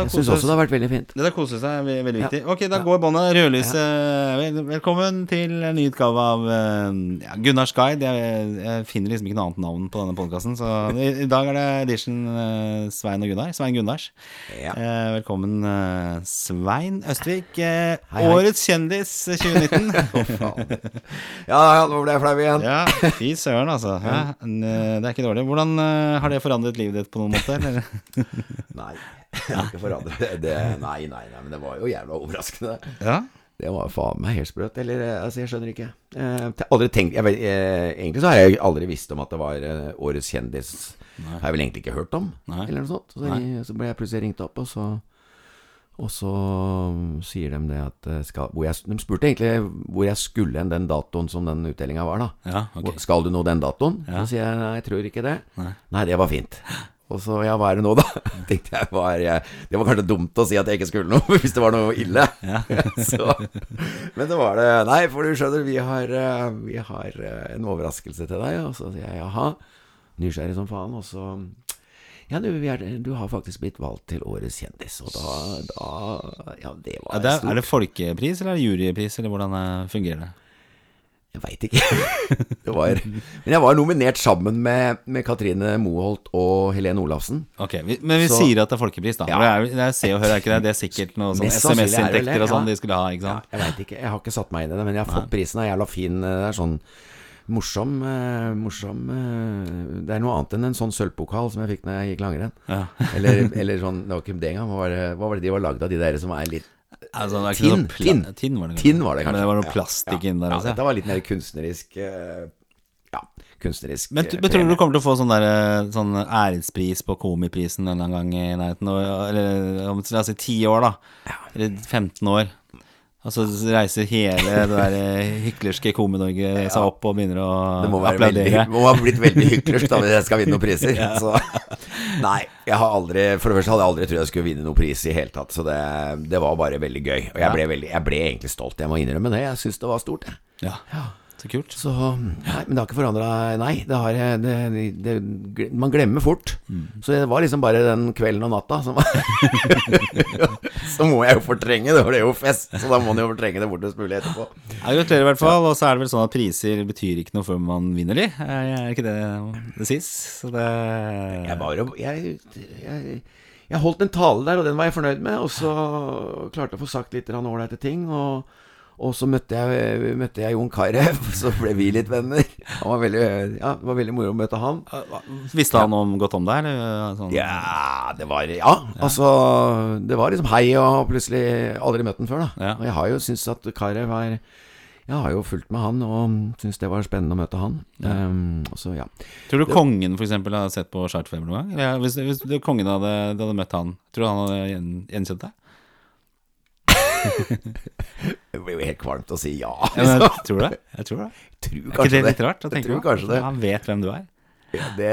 Jeg syns også det har vært veldig fint. Det der koser seg er ve- veldig viktig. Ok, da går båndet. Rødlyset. Vel, velkommen til en ny utgave av eh, ja, Gunnars guide. Jeg, jeg finner liksom ikke noe annet navn på denne podkasten, så i, i dag er det edition eh, Svein og Gunnar. Svein Gunnars. Ja. Eh, velkommen, eh, Svein Østvik. Eh, Hei, hei. Årets kjendis 2019. Ja, ja, nå ble jeg flau igjen. ja, fy søren, altså. Ja, det er ikke dårlig. Hvordan eh, har det forandret livet ditt på noen måte? Eller? Nei, jeg har ikke forandret det. det. Nei, nei, nei, men det var jo jævla overraskende. Ja. Det var faen meg helt sprøtt. Eller, eh, altså, jeg skjønner ikke. Eh, aldri tenkt jeg, eh, Egentlig så har jeg aldri visst om at det var eh, Årets kjendis. Har jeg vel egentlig ikke hørt om, Nei. eller noe sånt. Så, jeg, så ble jeg plutselig ringt opp, og så og så mm, sier de det at eh, skal, jeg, De spurte egentlig hvor jeg skulle hen den datoen som den utdelinga var, da. Ja, okay. Skal du nå den datoen? Ja. Så sier jeg nei, jeg tror ikke det. Nei. Nei, det var fint. Og så ja, hva er det nå, da? Tenkte jeg, hva er jeg Det var kanskje dumt å si at jeg ikke skulle noe, hvis det var noe ille. Ja. så, men det var det Nei, for du skjønner, vi har, eh, vi har eh, en overraskelse til deg. Og så sier jeg jaha. Nysgjerrig som faen. Og så ja, du, vi er, du har faktisk blitt valgt til årets kjendis, og da, da Ja, det var Er det, stort. er det folkepris eller er det jurypris, eller hvordan eh, fungerer det? Jeg veit ikke. det var, men jeg var nominert sammen med, med Katrine Moholt og Helene Olafsen. Ok, vi, Men vi Så- sier at det er folkepris, da. Ja. Det er, det er Se og Hør, er ikke det? Det er sikkert noe sånn er SMS-inntekter og sånn ja. de skulle ha, ikke Ja, jeg veit ikke. Jeg har ikke satt meg inn i det, men jeg har fått prisen. Er jævla fin. Det er sånn morsom, eh, morsom eh, Det er noe annet enn en sånn sølvpokal som jeg fikk når jeg gikk langrenn. Ja. Eller, eller sånn Det var ikke det engang. Hva var det, hva var det de var lagd av, de der som er litt Altså, Tinn, tinn. Tinn var det. Tinn var det, kanskje. Men det var noe plastikk ja. inni der Ja, dette var litt mer kunstnerisk eh, Ja, kunstnerisk Men, eh, men tror du du kommer til å få sånn, der, eh, sånn ærespris på Komiprisen en eller annen gang i nærheten? Eller om la oss si ti år, da. Eller 15 år. Og så reiser hele det der eh, hyklerske Komi-Norge seg opp og begynner å Det må, være veldig, applaudere. må ha blitt veldig hyklersk da hvis jeg skal vinne noen priser. Så, nei, jeg har aldri For det første hadde jeg aldri trodd jeg skulle vinne noen pris i hele tatt. Så det, det var bare veldig gøy. Og jeg ble, veldig, jeg ble egentlig stolt. Jeg må innrømme det. Jeg syns det var stort, jeg. Ja, så kult. Så Nei, men det har ikke forandra Nei, det har det, det, det, Man glemmer fort. Mm. Så det var liksom bare den kvelden og natta som Så må jeg jo fortrenge det, for det er jo fest. Så da må man jo fortrenge det fortest mulig etterpå. Ja, Gratulerer i hvert fall. Og så er det vel sånn at priser betyr ikke noe før man vinner de. Er ikke det det sies? Så det Jeg bare jeg, jeg, jeg holdt en tale der, og den var jeg fornøyd med. Og så klarte jeg å få sagt litt ålreite ting. Og, og så møtte jeg, møtte jeg Jon Carew, så ble vi litt venner. Han var veldig, ja, det var veldig moro å møte han. Visste han om, godt om deg, eller? Sånn, Ja, det var Ja, altså Det var liksom hei, og plutselig aldri møtt han før, da. Ja. Og jeg har jo syntes at Carew er Jeg har jo fulgt med han, og syntes det var spennende å møte han. Um, så, ja. Tror du kongen for eksempel har sett på Chartfeber noen gang? Eller, hvis, hvis du, kongen hadde, hadde møtt han, tror du han hadde gjen, gjenkjent deg? Det blir jo helt kvalmt å si ja. Ja, liksom. tror du det? Jeg tror det. Tror Er ikke det litt rart? Jeg tror kanskje det. Han vet hvem du er. Ja, det,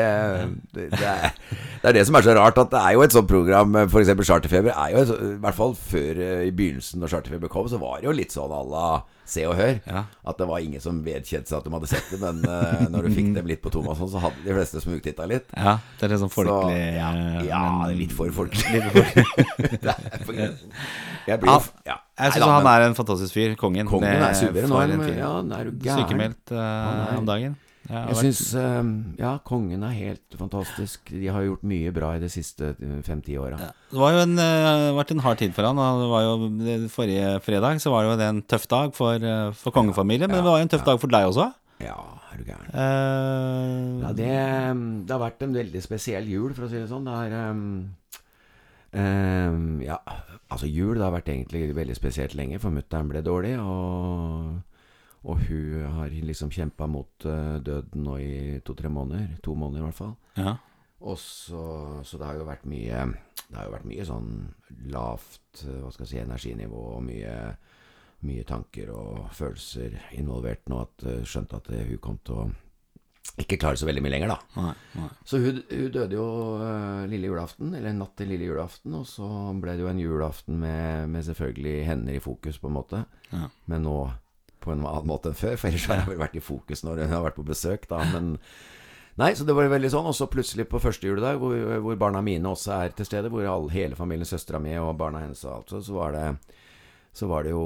det, det, er, det er det som er så rart, at det er jo et sånt program F.eks. Charterfeber er jo et, I hvert fall før eh, i begynnelsen, når Charterfeber kom, så var det jo litt sånn à la Se og Hør. Ja. At det var ingen som vedkjente seg at de hadde sett det, men uh, når du fikk dem litt på Thomas, så hadde de fleste smugtitta litt. Ja, det er litt sånn folkelig så, ja, eh, ja, er litt for folkelig. Litt for folkelig. Det er på grensen. Jeg blir ja. Jeg syns han er en fantastisk fyr. Kongen. Kongen er suveren. Nå. Ja, han er. Sykemeldt uh, om dagen. Ja, Jeg vært- syns uh, Ja, kongen er helt fantastisk. De har gjort mye bra i de siste fem-ti åra. Ja. Det var jo en, eh, vært en hard tid for han. Det var jo, forrige fredag så var det jo en tøff dag for, eh, for kongefamilien, men det var jo en tøff dag for deg også. Ja, er du gæren. Uh... Ja, det, det har vært en veldig spesiell jul, for å si det sånn. Det er ehm, ehm, Ja, altså jul har vært egentlig veldig spesielt lenge, for mutter'n ble dårlig, og, og hun har liksom kjempa mot uh, døden nå i to-tre måneder. To måneder, i hvert fall. ja. Og så, så det har jo vært mye Det har jo vært mye sånn lavt eh, Hva skal jeg si energinivå og mye, mye tanker og følelser involvert nå. At eh, skjønte at hun kom til å ikke klarer så veldig mye lenger, da. Nei, nei. Så hun, hun døde jo uh, lille julaften, eller natt til lille julaften, og så ble det jo en julaften med, med selvfølgelig hender i fokus, på en måte. Ja. Men nå på en annen måte enn før, for ellers har jeg vel vært i fokus når hun har vært på besøk, da. Men Nei, så det var veldig sånn. Og så plutselig på første juledag, hvor, hvor barna mine også er til stede, hvor all, hele familien, søstera mi og barna hennes og alt, så, så var det så var det jo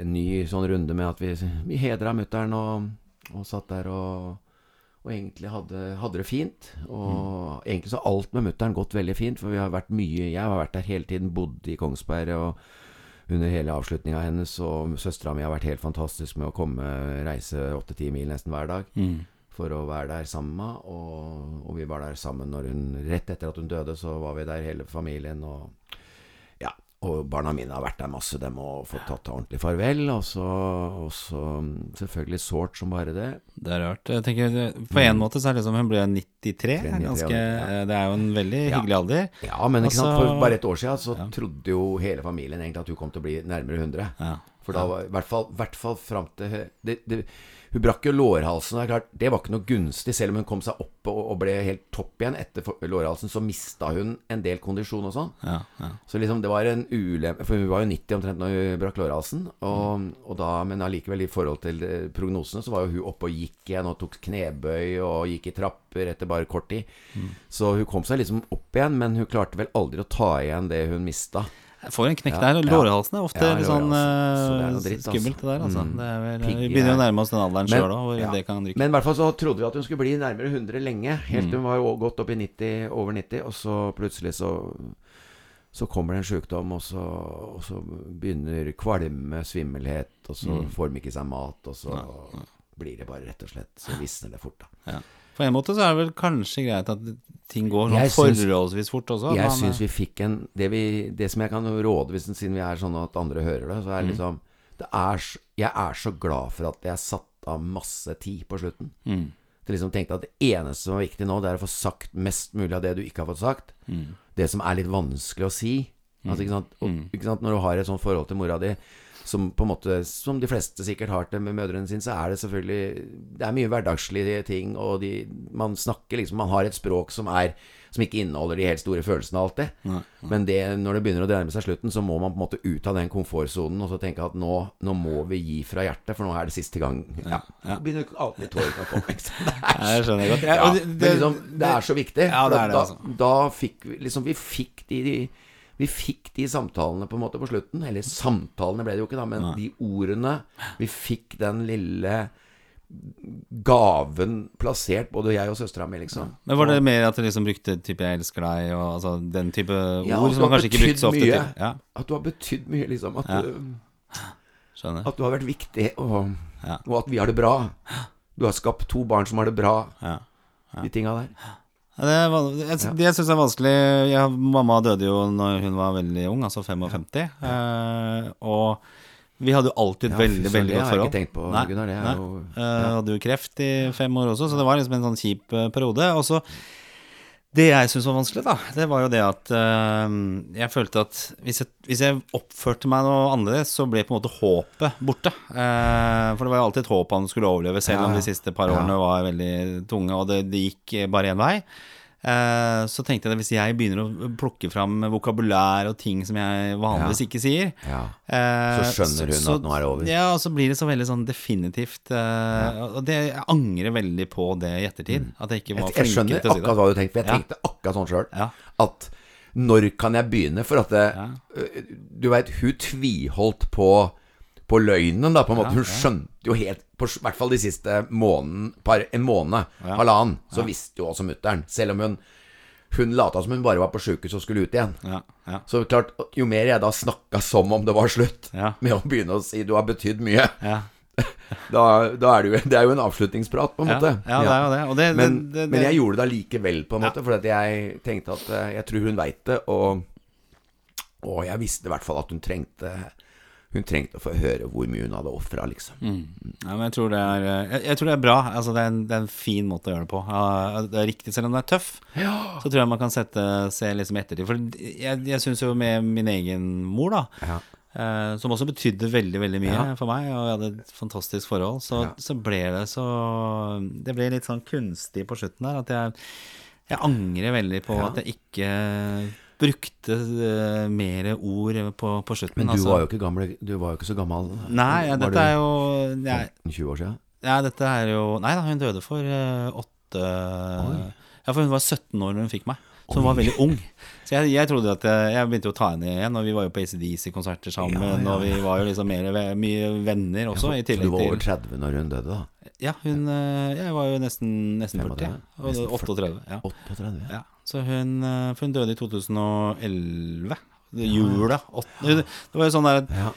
en ny sånn runde med at vi, vi hedra mutter'n og, og satt der og, og egentlig hadde, hadde det fint. Og egentlig så har alt med mutter'n gått veldig fint, for vi har vært mye Jeg har vært der hele tiden, bodd i Kongsberg og under hele avslutninga hennes, og søstera mi har vært helt fantastisk med å komme, reise åtte-ti mil nesten hver dag Mm. for å være der sammen med henne. Og, og vi var der sammen når hun Rett etter at hun døde, så var vi der hele familien. Og og barna mine har vært der masse, dem, og fått tatt ordentlig farvel. Og så, og så selvfølgelig sårt som bare det. Det er rart. Jeg tenker, På en måte så er det liksom Hun ble 93. 93, Ganske, ja. Det er jo en veldig Ja. hyggelig alder. Ja, men ikke sant? Altså- for bare et år siden så trodde jo hele familien egentlig at hun kom til å bli nærmere 100. Ja. For da var i hvert fall, hvert fall fram til det, det, Hun brakk jo lårhalsen. Det er klart, det var ikke noe gunstig. Selv om hun kom seg opp og, og ble helt topp igjen etter lårhalsen, så mista hun en del kondisjon og sånn. Ja, ja. Så liksom det var en ulempe For hun var jo 90 omtrent når hun brakk lårhalsen. Og, og da, men allikevel, i forhold til eh, prognosene, så var jo hun oppe og gikk igjen og tok knebøy og gikk i trapper etter bare kort tid. Så hun kom seg liksom opp igjen, men hun klarte vel aldri å ta igjen det hun mista. Jeg får en knekk Ja, der. Lårhalsen er ofte Ja, litt sånn eh, altså. skummelt, det der. Altså. Mm. Det vel, vi begynner å nærme oss den alderen sjøl òg, ja. Men i hvert fall så trodde vi at hun skulle bli nærmere 100 lenge. Helt Mm. til hun var gått opp i 90, over 90, og så plutselig så så kommer det en sykdom, og så, og så begynner kvalme, svimmelhet, og så Mm. får de ikke seg mat, og så blir det bare rett og slett Så visner det fort, da. Ja. På en måte så er det vel kanskje greit at ting går sånn forholdsvis fort også. Jeg syns vi fikk en det, vi, det som jeg kan råde, hvis, siden vi er sånn at andre hører det, så Mm. er det liksom det er, Jeg er så glad for at jeg satte av masse tid på slutten. mm, Til liksom tenkte at det eneste som er viktig nå, det er å få sagt mest mulig av det du ikke har fått sagt. mm, Det som er litt vanskelig å si. Altså, ikke sant? Og, Mm. ikke sant? Når du har et sånt forhold til mora di, som på en måte Som de fleste sikkert har til med mødrene sine, så er det selvfølgelig Det er mye hverdagslige ting, og de, man snakker liksom Man har et språk som er Som ikke inneholder de helt store følelsene alltid. Nei, Men det, når det begynner å nærme seg slutten, så må man på en måte ut av den komfortsonen og så tenke at nå, nå må vi gi fra hjertet, for nå er det siste gang. Ja, ja. Begynner alltid tårene å komme. Det er jeg skjønner godt. ja, det, det, liksom, det er så viktig. Ja, det er det, da, altså. da fikk vi liksom Vi fikk de, de vi fikk de samtalene på en måte på slutten. Eller samtalene ble det jo ikke, da, men Nei. de ordene Vi fikk den lille gaven plassert, både jeg og søstera mi, liksom. Men var det mer at du liksom brukte type 'jeg elsker deg' og altså, den type Ja, ord som man kanskje ikke brukte så ofte til? Ja, At du har betydd mye, liksom. At, Ja. du, at du har vært viktig, og, og at vi har det bra. Du har skapt to barn som har det bra. Ja. De tinga der. Ja, Det, jeg, det syns jeg er vanskelig jeg, Mamma døde jo når hun var veldig ung, altså 55. Eh, og vi hadde jo alltid Ja, veldig, så, veldig godt veldig det har jeg ikke tenkt på, Nei, Gunnar. Det er jo uh, hadde jo kreft i fem år også, så det var liksom en sånn kjip eh, periode. Og så Det jeg syntes var vanskelig, da, det var jo det at eh, jeg følte at hvis jeg, hvis jeg oppførte meg noe annerledes, så ble på en måte håpet borte. Uh, for det var jo alltid et håp han skulle overleve, selv om de siste par årene var veldig tunge, og det, det gikk bare én vei. Eh, så tenkte jeg at hvis jeg begynner å plukke fram vokabulær og ting som jeg vanligvis ikke sier Ja. eh, Så skjønner hun at nå er det over. Ja, og så blir det så veldig sånn definitivt Ja. Og det, jeg angrer veldig på det i ettertid. At jeg ikke var flink til å skjønner det. Jeg skjønner akkurat hva du tenkte, for jeg tenkte akkurat sånn sjøl. Ja. At når kan jeg begynne? For at det, Du veit, hun tviholdt på på løgnen, da, på en måte. Hun skjønte jo helt På hvert fall de siste måneden par, En måned, Ja. halvannen, så visste jo også mutter'n. Selv om hun Hun lata som hun bare var på sjukehus og skulle ut igjen. Ja, ja, Så klart, jo mer jeg da snakka som om det var slutt, ja, med å begynne å si 'du har betydd mye', ja, da, da er det jo Det er jo en avslutningsprat, på en måte. ja, det er jo det. Det, Men, det, det, men jeg gjorde det allikevel, på en Ja. måte. For jeg tenkte at eh, jeg tror hun veit det, og, og jeg visste i hvert fall at hun trengte Hun trengte å få høre hvor mye hun hadde ofra, liksom. Mm. Ja, men jeg tror det er Jeg, jeg tror det er bra. Altså, det, er en, det er en fin måte å gjøre det på. Ja, det er riktig, selv om det er tøff. Så tror jeg man kan sette, se liksom ettertid. For jeg, jeg syns jo med min egen mor, da, Ja. eh, som også betydde veldig, veldig mye Ja. for meg, og vi hadde et fantastisk forhold, så, Ja. så ble det så Det ble litt sånn kunstig på slutten der, at jeg, jeg angrer veldig på Ja. at jeg ikke brukte uh, mer ord på, på slutten. Men du altså. var jo ikke gamle Du var jo ikke så gammel. Nei, ja, dette er jo 15-20 år siden? Ja, dette er jo Nei da, hun døde for eh, åtte eh, Ja, for hun var 17 år når hun fikk meg. Så hun var veldig ung. Så jeg, jeg trodde at jeg, jeg begynte å ta henne igjen. Og vi var jo på ACDC-konserter sammen. Ja, ja, Og vi var jo liksom mer, mye venner også, i Så du var over 30 når hun døde, da? Ja, hun eh, Jeg var jo nesten, nesten 40. 35, Og 38. Ja. 38? Ja. Så hun, eh, for hun døde i 2011. Det Jula. Det var jo sånn der Ja.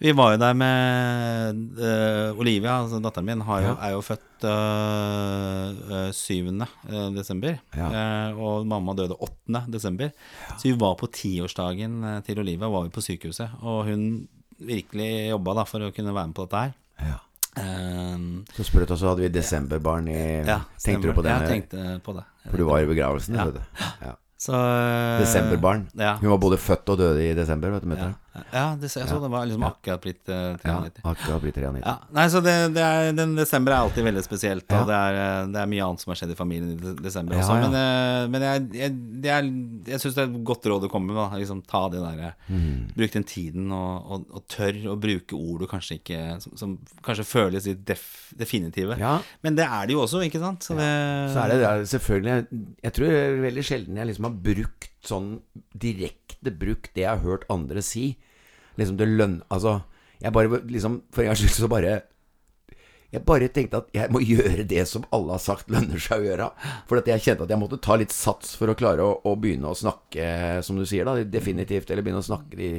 Vi var jo der med uh, Olivia, altså datteren min, har jo, Ja. er jo født øh, øh, 7. eh, desember. Ja. Eh, og mamma døde 8. desember. Så vi var på tiårsdagen eh, til Olivia var vi på sykehuset. Og hun virkelig jobba da for å kunne være med på dette her. ja. Eh, Så sprøtt, og så hadde vi desemberbarn i Tenkte du på det? Jeg tenkte på det. For du var i begravelsen? Ja. vet du. Ja. Så, eh, Desemberbarn. Ja. Hun var både født og døde i desember, vet du. Ja, mutter'n. Ja det, jeg så det var liksom akkurat blitt uh, Ja, akkurat blitt 93. Ja, nei, så det, det er, den Desember er alltid veldig spesielt. Ja. Og det er, eh, det er mye annet som har skjedd i familien i desember Ja, også. ja. Men, eh, men jeg, jeg, det er, jeg syns det er et godt råd å komme med. Da. Liksom, ta det der, Mm. Bruk den tiden, og, og, og tør å bruke ord du kanskje ikke Som, som kanskje føles litt def, definitive. Ja. Men det er det jo også, ikke sant? Så det, Så er det, selvfølgelig Jeg tror det er veldig sjelden jeg liksom har brukt sånn direkte brukt det jeg har hørt andre si. Liksom det lønn... Altså, jeg bare liksom For en gangs skyld så bare Jeg bare tenkte at jeg må gjøre det som alle har sagt lønner seg å gjøre. For at jeg kjente at jeg måtte ta litt sats for å klare å, å begynne å snakke, som du sier, da, definitivt. Eller begynne å snakke de,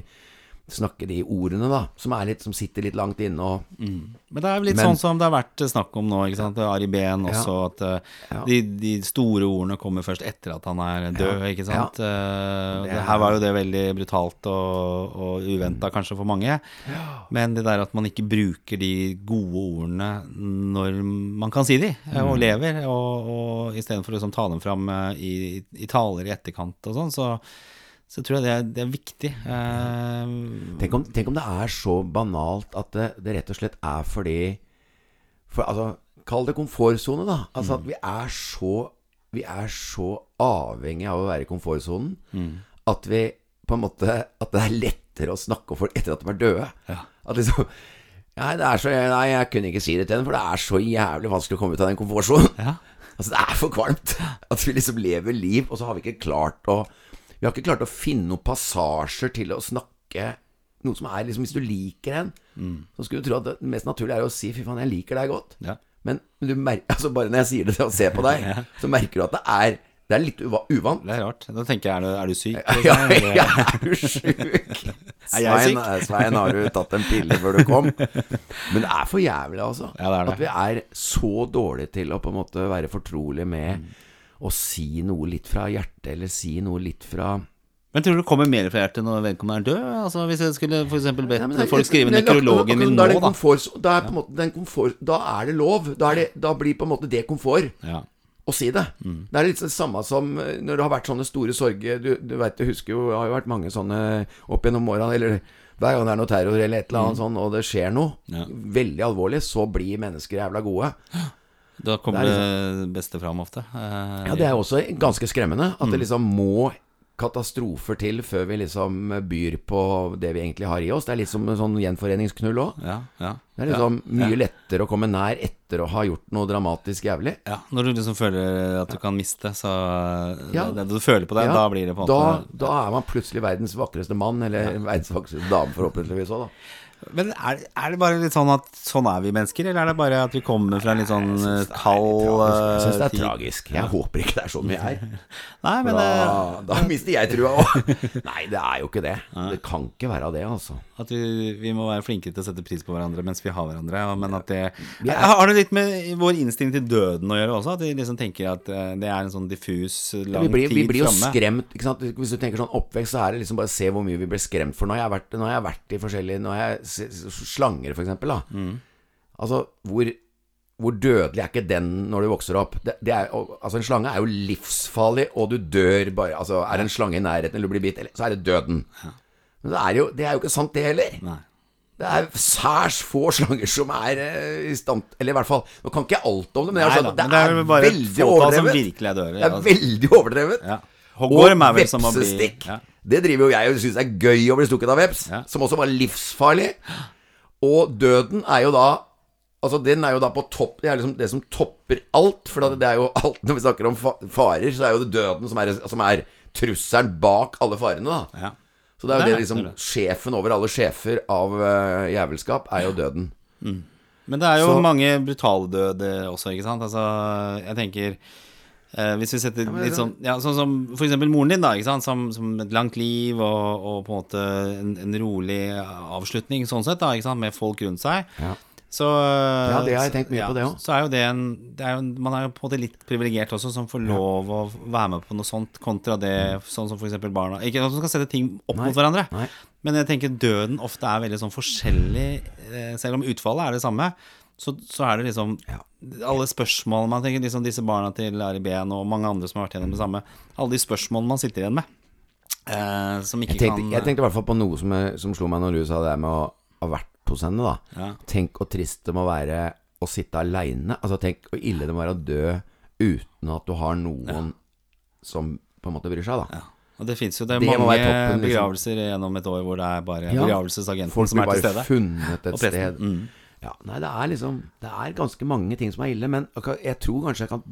snakke de ordene, da. Som, litt, som sitter litt langt inne og Men det er jo litt Men- sånn som det har vært snakk om nå, ikke sant. Ari Behn også, at eh, Ja. de, de store ordene kommer først etter at han er død, ikke sant. Ja, Det det er- her var jo det veldig brutalt og, og uventa kanskje for mange. Men det der at man ikke bruker de gode ordene når man kan si de, mm. og lever, og, og istedenfor å liksom ta dem fram eh, i, i taler i etterkant og sånn, så, så tror jeg det er, det er viktig. Uh, Tenk om, tenk om det er så banalt at det, det rett og slett er fordi for, altså, Kall det komfortsone, da. Altså at vi er så Vi er så avhengig av å være i komfortsonen at vi på en måte At det er lettere å snakke om folk etter at de er døde. Ja. At liksom Nei, det er så, nei, jeg kunne ikke si det til henne, for det er så jævlig vanskelig å komme ut av den komfortsonen. Ja. Altså, det er for kvalmt. At vi liksom lever liv, og så har vi ikke klart å Vi har ikke klart å finne noen passasjer til å snakke noe som er liksom Hvis du liker en, så skulle du tro at det mest naturlige er å si 'fy faen, jeg liker deg godt'. Ja. Men du mer altså bare når jeg sier det til å se på deg, så merker du at det er Det er litt uva uvant. Det er rart. Da tenker jeg, er du, er du syk? Ja, ja, er du sjuk? Svein, Svein, har du tatt en pille før du kom? Men det er for jævlig, altså. Ja, det er det. At vi er så dårlige til å på en måte være fortrolige med å si noe litt fra hjertet, eller si noe litt fra Men tror du det kommer mer fra hjertet når vedkommende er død? Altså Hvis jeg skulle eksempel bedt Ja, folk skrive nekrologen min nå, da. komfort- Da er, den komfort, da er det lov. Da, det, da blir på en måte det komfort Ja. å si det. Mm. Det er litt det samme som eh, når det har vært sånne store sorger Du, du vet, du husker jo, det har jo vært mange sånne opp gjennom åra, eller hver gang det er noe terror eller et eller annet sånn, og det skjer noe Mm. Ja. veldig alvorlig, så blir mennesker jævla gode. Da kommer Det det, er beste fram ofte. Eh, Ja, det er jo også ganske skremmende. At Mm. det liksom må katastrofer til før vi liksom byr på det vi egentlig har i oss. Det er litt som en sånn gjenforeningsknull òg. ja, ja. Det er liksom ja, mye lettere å komme nær etter å ha gjort noe dramatisk jævlig. ja. Når du liksom føler at du kan miste, så Ja. det, det, Du føler på det, da blir det på en da, måte da er man plutselig verdens vakreste mann, eller verdens vakreste dame, forhåpentligvis òg, da. Men er, er det bare litt sånn at sånn er vi mennesker, eller er det bare at vi kommer fra en litt sånn eh, kald Jeg syns det eh, er tragisk. Jeg håper ikke det er sånn vi er. Nei, men Da, det, da mister jeg trua òg. Nei, det er jo ikke det. Det kan ikke være det, altså. At vi, vi må være flinke til å sette pris på hverandre mens vi har hverandre. Men at det Har det litt med vår innstilling til døden å gjøre også? At vi liksom tenker at eh, det er en sånn diffus, lang vi blir, vi blir jo fremme. skremt ikke sant? Hvis du tenker sånn oppvekst, så er det liksom bare se hvor mye vi ble skremt for. Nå har jeg vært, har jeg vært i forskjellige Nå har jeg Slanger, for eksempel. Da. Mm. Altså, hvor, hvor dødelig er ikke den når du vokser opp? Det, det er, altså En slange er jo livsfarlig, og du dør bare Altså, Er det en slange i nærheten, eller du blir bitt, så er det døden. Men det er, jo, det er jo ikke sant, det heller. Nei. Det er særs få slanger som er eh, i stand Eller i hvert fall Nå kan ikke jeg alt om det, men Nei skjønt da, men det, men det er er, veldig overdrevet. er dødelige, Det er altså. veldig overdrevet. Ja. Hoggorm er vel Og som å bli vepsestikk. ja. Det driver jo jeg og syns er gøy å bli stukket av veps, Ja. som også var livsfarlig. Og døden er jo da Altså Den er jo da på topp Det er liksom det som topper alt. For det er jo alt Når vi snakker om farer, så er jo det døden som er, som er trusselen bak alle farene. da Ja. Så det er jo Det det liksom. Sjefen over alle sjefer av uh, jævelskap er jo døden. Men det er jo Så- mange brutale døde også, ikke sant? Altså, jeg tenker eh, Hvis vi setter litt sånn ja, Sånn som for eksempel moren din, da, ikke sant? Som, som et langt liv og, og på en måte en, en rolig avslutning sånn sett, da, ikke sant? Med folk rundt seg. Ja. Så Ja, det har jeg tenkt mye ja, på, det også. Så er jo det en det er jo, Man er jo på en måte litt privilegert også, som får lov å være med på noe sånt, kontra det sånn som eksempel barna Ikke at man skal sette ting opp Nei, mot hverandre, nei. men jeg tenker døden ofte er veldig sånn forskjellig, eh, selv om utfallet er det samme. Så, så er det liksom. Alle spørsmål Man tenker liksom disse barna til Ari Behn og mange andre som har vært gjennom det samme. Alle de spørsmålene man sitter igjen med. Eh, som ikke Jeg tenkte, kan jeg tenkte i hvert fall på noe som, som slo meg når du sa det der med å ha vært hos henne. da Ja. Tenk hvor trist det må være å sitte aleine. Altså, tenk hvor ille det må være å dø uten at du har noen som på en måte bryr seg. da ja. Og det fins jo det Det mange toppen, begravelser liksom. gjennom et år hvor det er bare Ja. begravelsesagenten som er til bare stede. funnet et sted. Mm. Ja, nei, det er liksom Det er ganske mange ting som er ille, men jeg tror kanskje jeg kan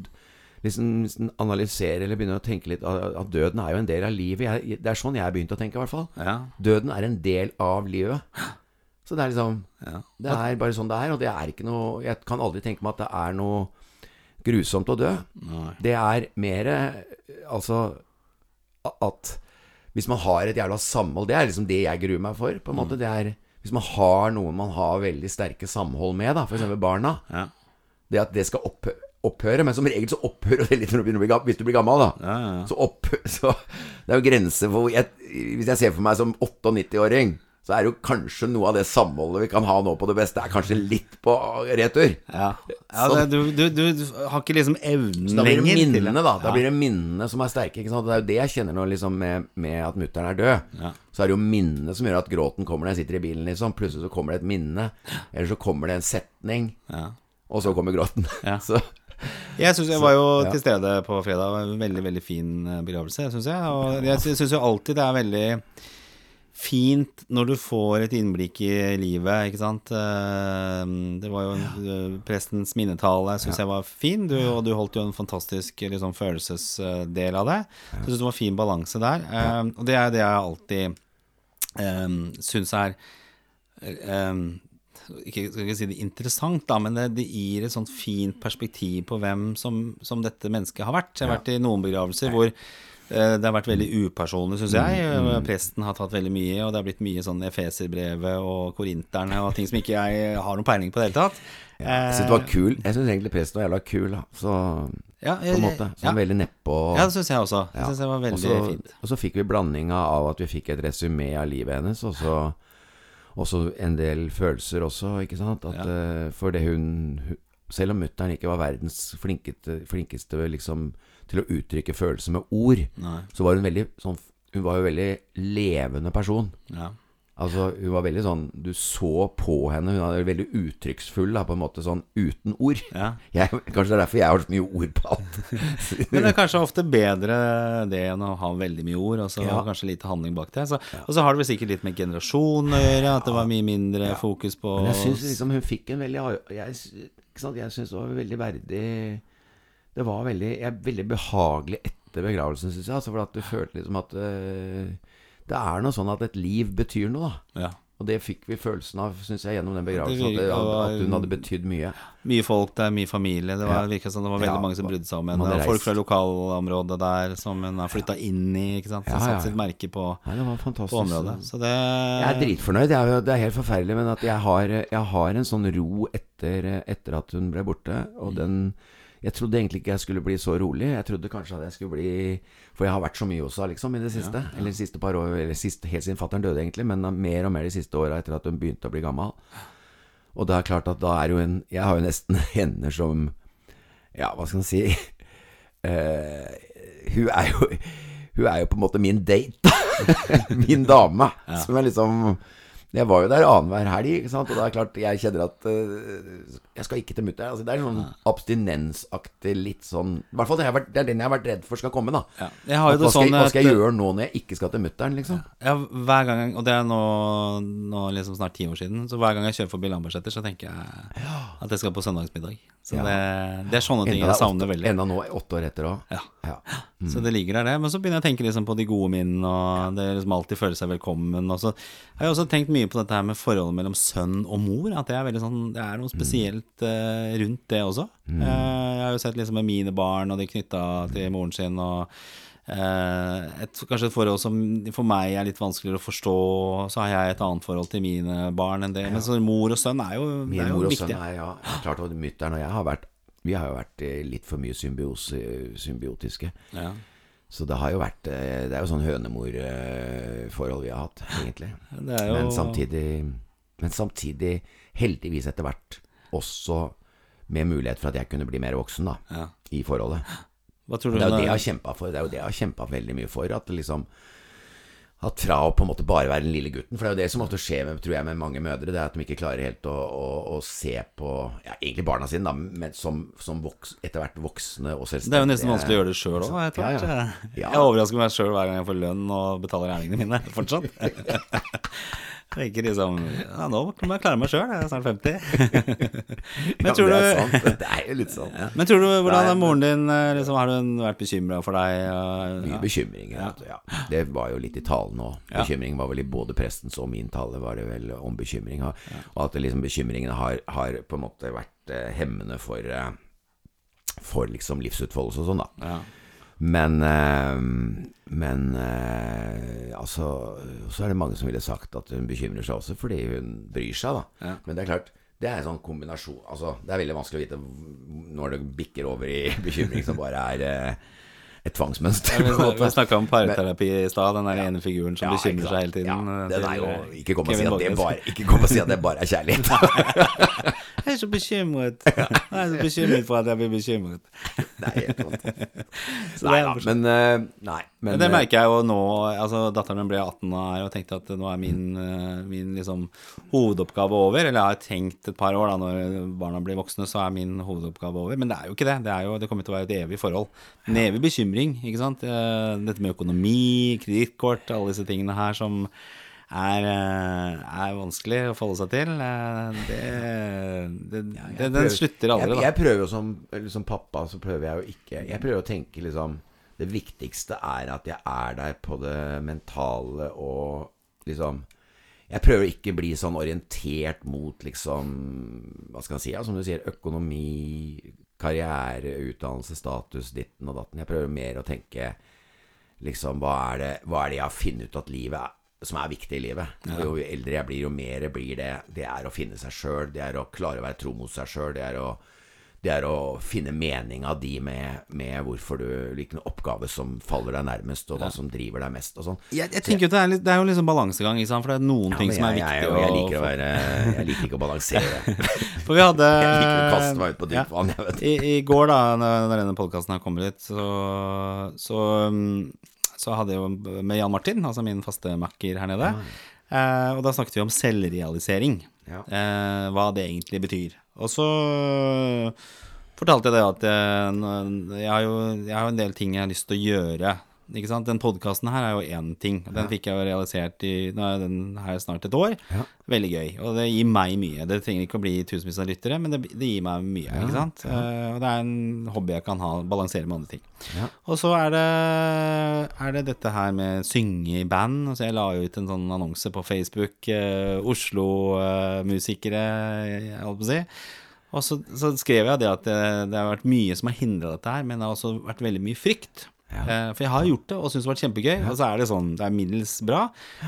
liksom, liksom analysere eller begynne å tenke litt at døden er jo en del av livet. Jeg, det er sånn jeg har begynt å tenke, i hvert fall. Ja. Døden er en del av livet. Så det er liksom Ja. Det er bare sånn det er, og det er ikke noe Jeg kan aldri tenke meg at det er noe grusomt å dø. Nei. Det er mer eh, Altså at hvis man har et jævla samhold Det er liksom det jeg gruer meg for, på en måte. Det er Hvis man har noen man har veldig sterke samhold med, da, f.eks. barna. Ja. Det at det skal opphø opphøre. Men som regel så opphører det litt hvis du blir gammel, da. Ja, ja. Så, opp, så det er jo grenser for jeg, Hvis jeg ser for meg som 98-åring, så er jo kanskje noe av det samholdet vi kan ha nå på det beste, er kanskje litt på retur. Ja, ja Sånn. det, du, du, du, du har ikke liksom evnen Så da blir det minnene, da. Da Ja. blir det minnene som er sterke. Ikke sant? Det er jo det jeg kjenner nå liksom med, med at mutter'n er død. Ja. Så er det jo minnene som gjør at gråten kommer når jeg sitter i bilen, liksom. Plutselig så kommer det et minne. Eller så kommer det en setning, Ja. og så kommer gråten. Ja. Så Jeg, synes, jeg var jo ja. til stede på fredag. En veldig veldig fin eh, begravelse, syns jeg. Og jeg syns jo alltid det er veldig fint når du får et innblikk i livet, ikke sant. Eh, Det var jo eh, prestens minnetale, syns jeg var fin, du, og du holdt jo en fantastisk liksom, følelsesdel av det. Så jeg syns det var fin balanse der. Eh, Og det er det jeg alltid um, syns er um, ikke, skal ikke si det interessant, da, men det, det gir et sånt fint perspektiv på hvem som, som dette mennesket har vært. Jeg har vært i noen begravelser hvor uh, det har vært veldig upersonlig, syns jeg. Mm, Presten har tatt veldig mye, og det har blitt mye sånn Efeserbrevet og Korinterne og ting som ikke jeg har noen peiling på i det hele tatt. jeg syns det var kul. Jeg syns egentlig presten var jævla kul, da. Så ja, på en måte. Ja, Sånn veldig nedpå. ja det syns jeg også. Det Ja. synes det var veldig så- fint. Og så fikk vi blandinga av at vi fikk et resymé av livet hennes, og så også en del følelser også, ikke sant. At, eh, for det hun, hun Selv om mutter'n ikke var verdens flinkeste, flinkeste liksom, til å uttrykke følelser med ord, Nei. så var hun veldig sånn Hun var jo veldig levende person. Ja. Altså, hun var veldig sånn Du så på henne. Hun var veldig uttrykksfull, da, på en måte sånn uten ord. ja. Jeg, kanskje det er derfor jeg har så mye ord på alt. Men det er kanskje ofte bedre det enn å ha veldig mye ord, og så Ja. kanskje lite handling bak det. Så, Og så har det vel sikkert litt med generasjon å gjøre, at det var mye mindre fokus på Men jeg syns liksom hun fikk en veldig Jeg, jeg synes det var veldig verdig Det var veldig, jeg, veldig behagelig etter begravelsen, syns jeg. Altså, for at du følte liksom at øh, Det er noe sånn at et liv betyr noe, da. ja. Og det fikk vi følelsen av, syns jeg, gjennom den begravelsen. At, at, hun hadde betydd mye. Mye folk der, mye familie. Det var, Ja. som det var veldig Ja, mange som brydde seg om henne. folk fra lokalområdet der som hun har flytta inn i, ikke sant. Som Ja, ja, satte sitt merke på, Nei, det var på området. Så det Jeg er dritfornøyd. Er, det er helt forferdelig, men at jeg har, jeg har en sånn ro etter, etter at hun ble borte. Og den Jeg trodde egentlig ikke jeg skulle bli så rolig. Jeg trodde kanskje at jeg skulle bli For jeg har vært så mye også, liksom, i det siste. Eller de siste par år Eller siste, helt siden fatter'n døde, egentlig. Men mer og mer de siste åra etter at hun begynte å bli gammel. Og det er klart at da er jo en Jeg har jo nesten hender som Ja, hva skal man si uh, Hun er jo Hun er jo på en måte min date. min dame. Som er liksom Jeg var jo der annenhver helg, ikke sant? og det er klart jeg kjenner at uh, jeg skal ikke til mutter'n. Altså, det er sånn abstinensaktig litt sånn I hvert fall det, har vært, det er den jeg har vært redd for skal komme, da. Ja. Jeg har jo At det hva, skal, sånn jeg- hva skal jeg gjøre nå når jeg ikke skal til mutter'n, liksom? Ja, hver gang, og det er nå, nå liksom snart ti år siden, så hver gang jeg kjører forbi Lambertseter, så tenker jeg at jeg skal på søndagsmiddag. Så Ja. det, det er sånne ting jeg savner veldig. Enda nå, åtte år etter òg. Ja. Ja. Så det ligger der, det. Men så begynner jeg å tenke liksom på de gode minnene, og det liksom alltid føle seg velkommen. Og så har jeg også tenkt mye på dette her med forholdet mellom sønn og mor. At det er sånn Det er noe spesielt uh, rundt det også. Eh, jeg har jo sett liksom med mine barn, og de knytta til moren sin, og eh, et, kanskje et forhold som for meg er litt vanskeligere å forstå. Så har jeg et annet forhold til mine barn enn det. Men så mor og sønn er jo, Min er jo mor og viktig. sønn er ja, klart mutter'n og jeg har vært Vi har jo vært litt for mye symbiose, symbiotiske. Ja. Så det har jo vært eh, Det er jo sånn hønemor-forhold vi har hatt, egentlig. Det er jo Men samtidig Men samtidig, heldigvis etter hvert, også med mulighet for at jeg kunne bli mer voksen, da, ja. i forholdet. Hva tror du Det er jo det jeg har kjempa for. Det er jo det jeg har kjempa veldig mye for. At liksom At fra å på en måte bare være den lille gutten For det er jo det som ofte skjer med, tror jeg, med mange mødre. Det er at de ikke klarer helt å, å, å se på ja, egentlig barna sine, da, men som, som voks, etter hvert voksne og selvstendige. Det er jo nesten vanskelig å gjøre det sjøl òg, etter Ja, hvert. ja. Ja. Jeg overrasker meg sjøl hver gang jeg får lønn og betaler regningene mine, fortsatt. Jeg tenker liksom Ja, nå må jeg klare meg sjøl, jeg er snart 50. Men Ja, det er sant. Det er jo litt sånn. Men tror du, hvordan er moren din liksom, Har hun vært bekymra for deg? og- Mye bekymring. Ja. Det var jo litt i talen òg. Ja. Bekymring var vel i både prestens og min tale var det vel om bekymring. Og og at liksom bekymringene har, har på en måte vært eh, hemmende for, eh, for liksom livsutfoldelse og sånn, da. Ja. Men eh, Men eh, altså Så er det mange som ville sagt at hun bekymrer seg også fordi hun bryr seg, da. Men det er klart, det er en sånn kombinasjon Altså, det er veldig vanskelig å vite når det bikker over i bekymring som bare er eh, et tvangsmønster. Vi, på vi snakka om parterapi i stad, den der ene figuren som Ja, bekymrer seg hele tiden. Ja, den er jo, eh, ikke kom si det bare, ikke kom og si at det bare er kjærlighet. Jeg er så bekymret. Jeg er så bekymret for at jeg blir bekymret. Nei, helt sant. Nei da, men eh, Nei. Men, Men det eh, merker jeg jo nå. Altså, datteren min ble 18 her og tenkte at nå er min, eh, min liksom, hovedoppgave over. Eller jeg har tenkt et par år, da, når barna blir voksne, så er min hovedoppgave over. Men det er jo ikke det. Det, jo, det kommer til å være et evig forhold. En evig bekymring, ikke sant. Dette med økonomi, kredittkort, alle disse tingene her som er, eh, er vanskelig å forholde seg til. Eh, Det, det, det, jeg den slutter aldri, jeg, jeg prøver jo som, som pappa, så prøver jeg jo ikke Jeg prøver å tenke liksom Det viktigste er at jeg er der på det mentale og liksom Jeg prøver å ikke bli sånn orientert mot liksom Hva skal jeg si? Ja, som du sier, økonomi, karriere, utdannelse, status, ditten og datten. Jeg prøver mer å tenke liksom hva er det, hva er det jeg har funnet ut at livet som er viktig i livet. Og Jo eldre jeg blir, jo mer blir det Det er å finne seg sjøl, det er å klare å være tro mot seg sjøl, det, det er å finne meninga di med, med hvorfor du Hvilken oppgave som faller deg nærmest, og hva som driver deg mest, og sånn. Jeg, jeg tenker jo det er, litt, det er jo liksom balansegang, ikke sant? for det er noen Ja, ting jeg, som er jeg, viktig jeg, jeg, liker å være Jeg liker ikke å balansere. For vi hadde Jeg liker å kaste meg ut på dypt vann, jeg vet. I, I går, da når denne podkasten her kommer ut, så, så, um, så hadde jeg jo med Jan Martin, altså min faste makker her nede. Eh, og da snakket vi om selvrealisering. Ja. Eh, hva det egentlig betyr. Og så fortalte jeg det at jeg, jeg, har jo, jeg har en del ting jeg har lyst til å gjøre. Ikke sant? Den podkasten her er jo én ting. Den fikk jeg jo realisert i Nå er den her snart et år. Ja. Veldig gøy. Og det gir meg mye. Det trenger ikke å bli tusenvis av lyttere, men det, det gir meg mye. ikke sant? Uh, og det er en hobby jeg kan ha, balansere med andre ting. Ja. Og så er det, er det dette her med synge i band. Altså jeg la ut en sånn annonse på Facebook. Uh, Oslo-musikere, jeg holdt på å si. Og så, så skrev jeg det at det, det har vært mye som har hindra dette her, men det har også vært veldig mye frykt. Ja. Eh, for jeg har gjort det og syns det har vært kjempegøy, og så er det sånn, det er middels bra.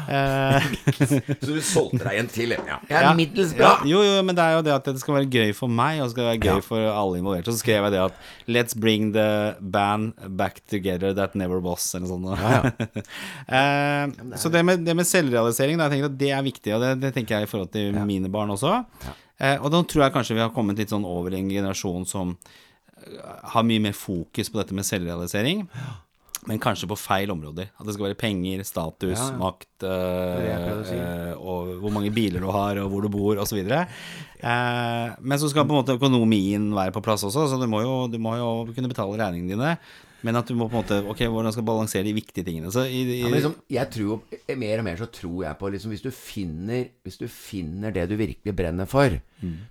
Eh, Så du solgte deg en til? Ja. Jeg er ja. middels bra. Ja, jo, jo, men det er jo det at det skal være gøy for meg, og det skal være gøy Ja. for alle involverte. Og så skrev jeg det at Let's bring the band back together that never was, eller noe sånt. Ja, eh, så det med, det med selvrealisering, da, jeg tenker at det er viktig, og det, det tenker jeg i forhold til mine barn også. Og da tror jeg kanskje vi har kommet litt sånn over i en generasjon som har mye mer fokus på dette med selvrealisering. Men kanskje på feil områder. At det skal være penger, status, Ja, ja. makt, øh, si. øh, og hvor mange biler du har, og hvor du bor, osv. Eh, men så skal på en måte økonomien være på plass også, så du må jo, du må jo kunne betale regningene dine. Men at du må på en måte Ok, hvordan skal balansere de viktige tingene? Så i, i, Ja, liksom, jeg tror jo Mer og mer så tror jeg på liksom, Hvis du finner Hvis du finner det du virkelig brenner for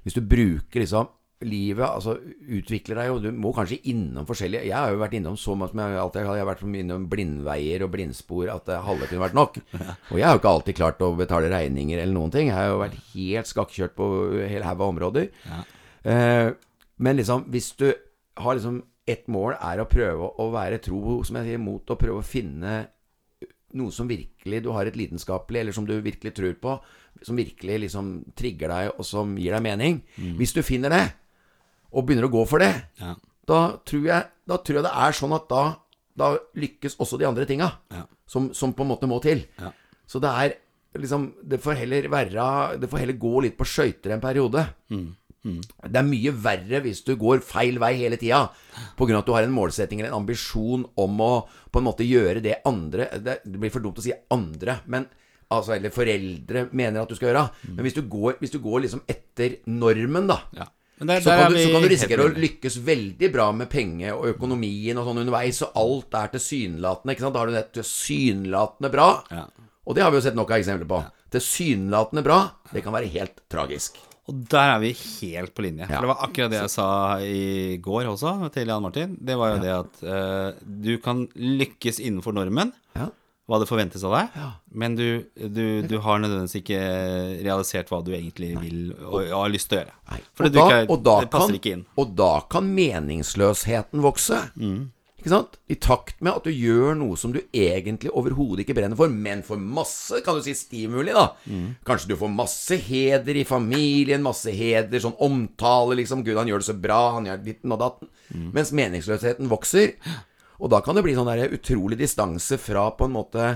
Hvis du bruker liksom Livet altså utvikler deg jo. Du må kanskje innom forskjellige. Jeg har jo vært innom så mye som jeg alltid har. Jeg har vært innom blindveier og blindspor At det halve kunne vært nok. Og jeg har jo ikke alltid klart å betale regninger Eller noen ting. Jeg har jo vært helt skakkjørt på Hele haug av områder. Eh, Men liksom, hvis du har liksom et mål er å prøve å være tro, som jeg sier, mot å prøve å finne noe som virkelig du har et lidenskapelig, eller som du virkelig tror på, som virkelig liksom trigger deg, og som gir deg mening. Hvis du finner det, og begynner å gå for det, ja, da tror jeg, da tror jeg det er sånn at da, da lykkes også de andre tinga, Ja. som, som på en måte må til. Ja. Så det er liksom Det får heller være Det får heller gå litt på skøyter en periode. Det er mye verre hvis du går feil vei hele tida pga. at du har en målsetting eller en ambisjon om å på en måte gjøre det andre Det blir for dumt å si andre, men altså, eller foreldre mener at du skal gjøre. Men hvis du går, hvis du går liksom etter normen, da, ja. Der- så, der kan du, vi så kan du risikere å lykkes veldig bra med penge og økonomien og sånn underveis, og alt er tilsynelatende. Ikke sant? Da har du det tilsynelatende bra, Ja. og det har vi jo sett nok av eksempler på. Tilsynelatende bra, det kan være helt tragisk. Og der er vi helt på linje. Ja. For det var akkurat det jeg sa i går også til Jan Martin. Det var jo det at uh, du kan lykkes innenfor normen, Ja. Hva det forventes av deg, men du, du, du har nødvendigvis ikke realisert hva du egentlig vil og, og har lyst til å gjøre. Da det passer ikke inn. Og da kan meningsløsheten vokse. Mm. Ikke sant? I takt med at du gjør noe som du egentlig overhodet ikke brenner for, men får masse kan du si, stimuli. da Mm. Kanskje du får masse heder i familien, masse heder, sånn omtale, liksom. 'Gud, han gjør det så bra, han gjør ditten og datten'. Mm. Mens meningsløsheten vokser. Og da kan det bli sånn der utrolig distanse fra på en måte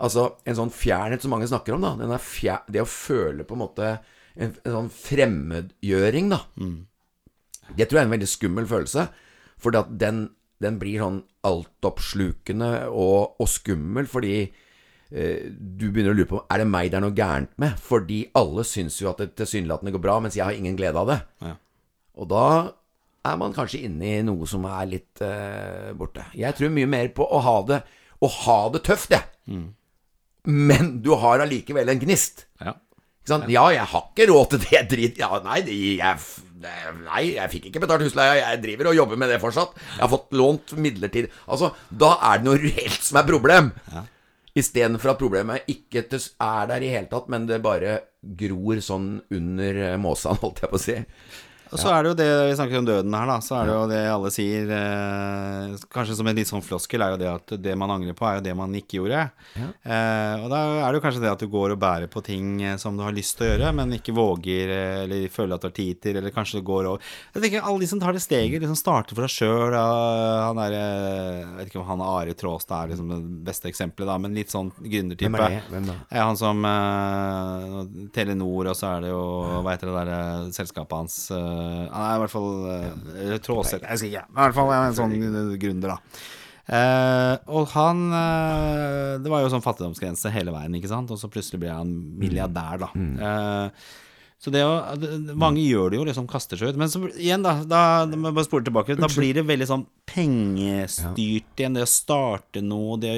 Altså en sånn fjernhet som mange snakker om, da. Den er fjer det å føle på en måte en, en sånn fremmedgjøring, da. Det tror jeg er en veldig skummel følelse. For den, den blir sånn altoppslukende og, og skummel fordi eh, du begynner å lure på Er det meg det er noe gærent med. Fordi alle syns jo at det tilsynelatende går bra, mens jeg har ingen glede av det. Ja. Og da er man kanskje inne i noe som er litt uh, borte. Jeg tror mye mer på å ha det Å ha det tøft, jeg. Men du har allikevel en gnist. Ja. Ja, jeg har ikke råd til det dritt... Ja, nei, jeg, nei, jeg fikk ikke betalt husleia. Jeg driver og jobber med det fortsatt. Jeg har fått lånt midlertidig Altså, da er det noe reelt som er problem. Ja. Istedenfor at problemet ikke er der i hele tatt, men det bare gror sånn under måsa, holdt jeg på å si. Og så er det jo det vi snakker om døden her, da. Så er det jo det alle sier, eh, kanskje som en litt sånn floskel, er jo det at det man angrer på, er jo det man ikke gjorde. Eh, og da er det jo kanskje det at du går og bærer på ting eh, som du har lyst til å gjøre, men ikke våger, eh, eller føler at du har tid til, eller kanskje det går over Jeg tenker alle de som tar det steget, liksom starter for seg sjøl. han er eh, Jeg vet ikke om han Are Tråstad er liksom det beste eksempelet, da, men litt sånn gründertype. Hvem er det? Hvem da? Er han som eh, Telenor, og så er det jo Hva heter det der eh, selskapet hans eh, er i hvert fall uh, Tråseth Jeg skal ikke. Men I hvert fall en sånn eh, gründer, da. Uh, og han uh, Det var jo sånn fattigdomsgrense hele veien, ikke sant? Og så plutselig ble han milliardær, da. Uh, så det å, Mange gjør det jo, liksom kaster seg ut. Men så igjen, da, da, må jeg bare spole tilbake. Da blir det veldig sånn pengestyrt igjen. Det å starte noe, det,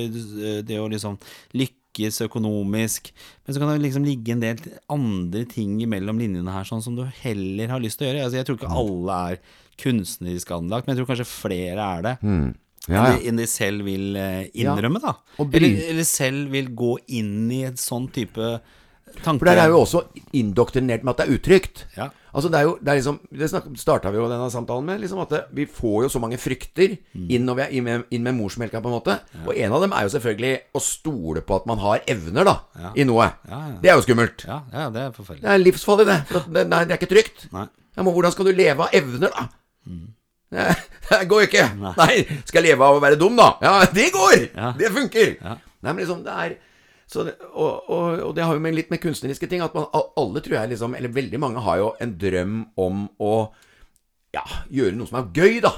det å liksom lykkes økonomisk. Men så kan det liksom ligge en del andre ting mellom linjene her, sånn som du heller har lyst til å gjøre. Altså, jeg tror ikke alle er kunstnerisk anlagt, men jeg tror kanskje flere er det. Ja, Enn ja. de- enn de selv vil eh, innrømme, da. Eller, eller selv vil gå inn i et sånn type tanke. For der er jo også indoktrinert med at det er utrygt. Ja. Altså Det er jo det er liksom Det starta vi jo denne samtalen med. Liksom at det, Vi får jo så mange frykter inn, og vi er inn, med, inn med morsmelka, på en måte. Og en av dem er jo selvfølgelig å stole på at man har evner da Ja. i noe. Ja, ja. Det er jo skummelt. Ja, ja, det er forferdelig. Det er livsfarlig, det. Det, nei, det er ikke trygt. Nei. Ja, men hvordan skal du leve av evner, da? Det, det går jo ikke. Nei. Skal jeg leve av å være dum, da? Ja, det går! Ja. Det funker. Ja. Nei, men liksom, det er det, og, og, og det har jo med litt med kunstneriske ting At man, alle tror jeg liksom Eller veldig mange har jo en drøm om å Ja, gjøre noe som er gøy, da.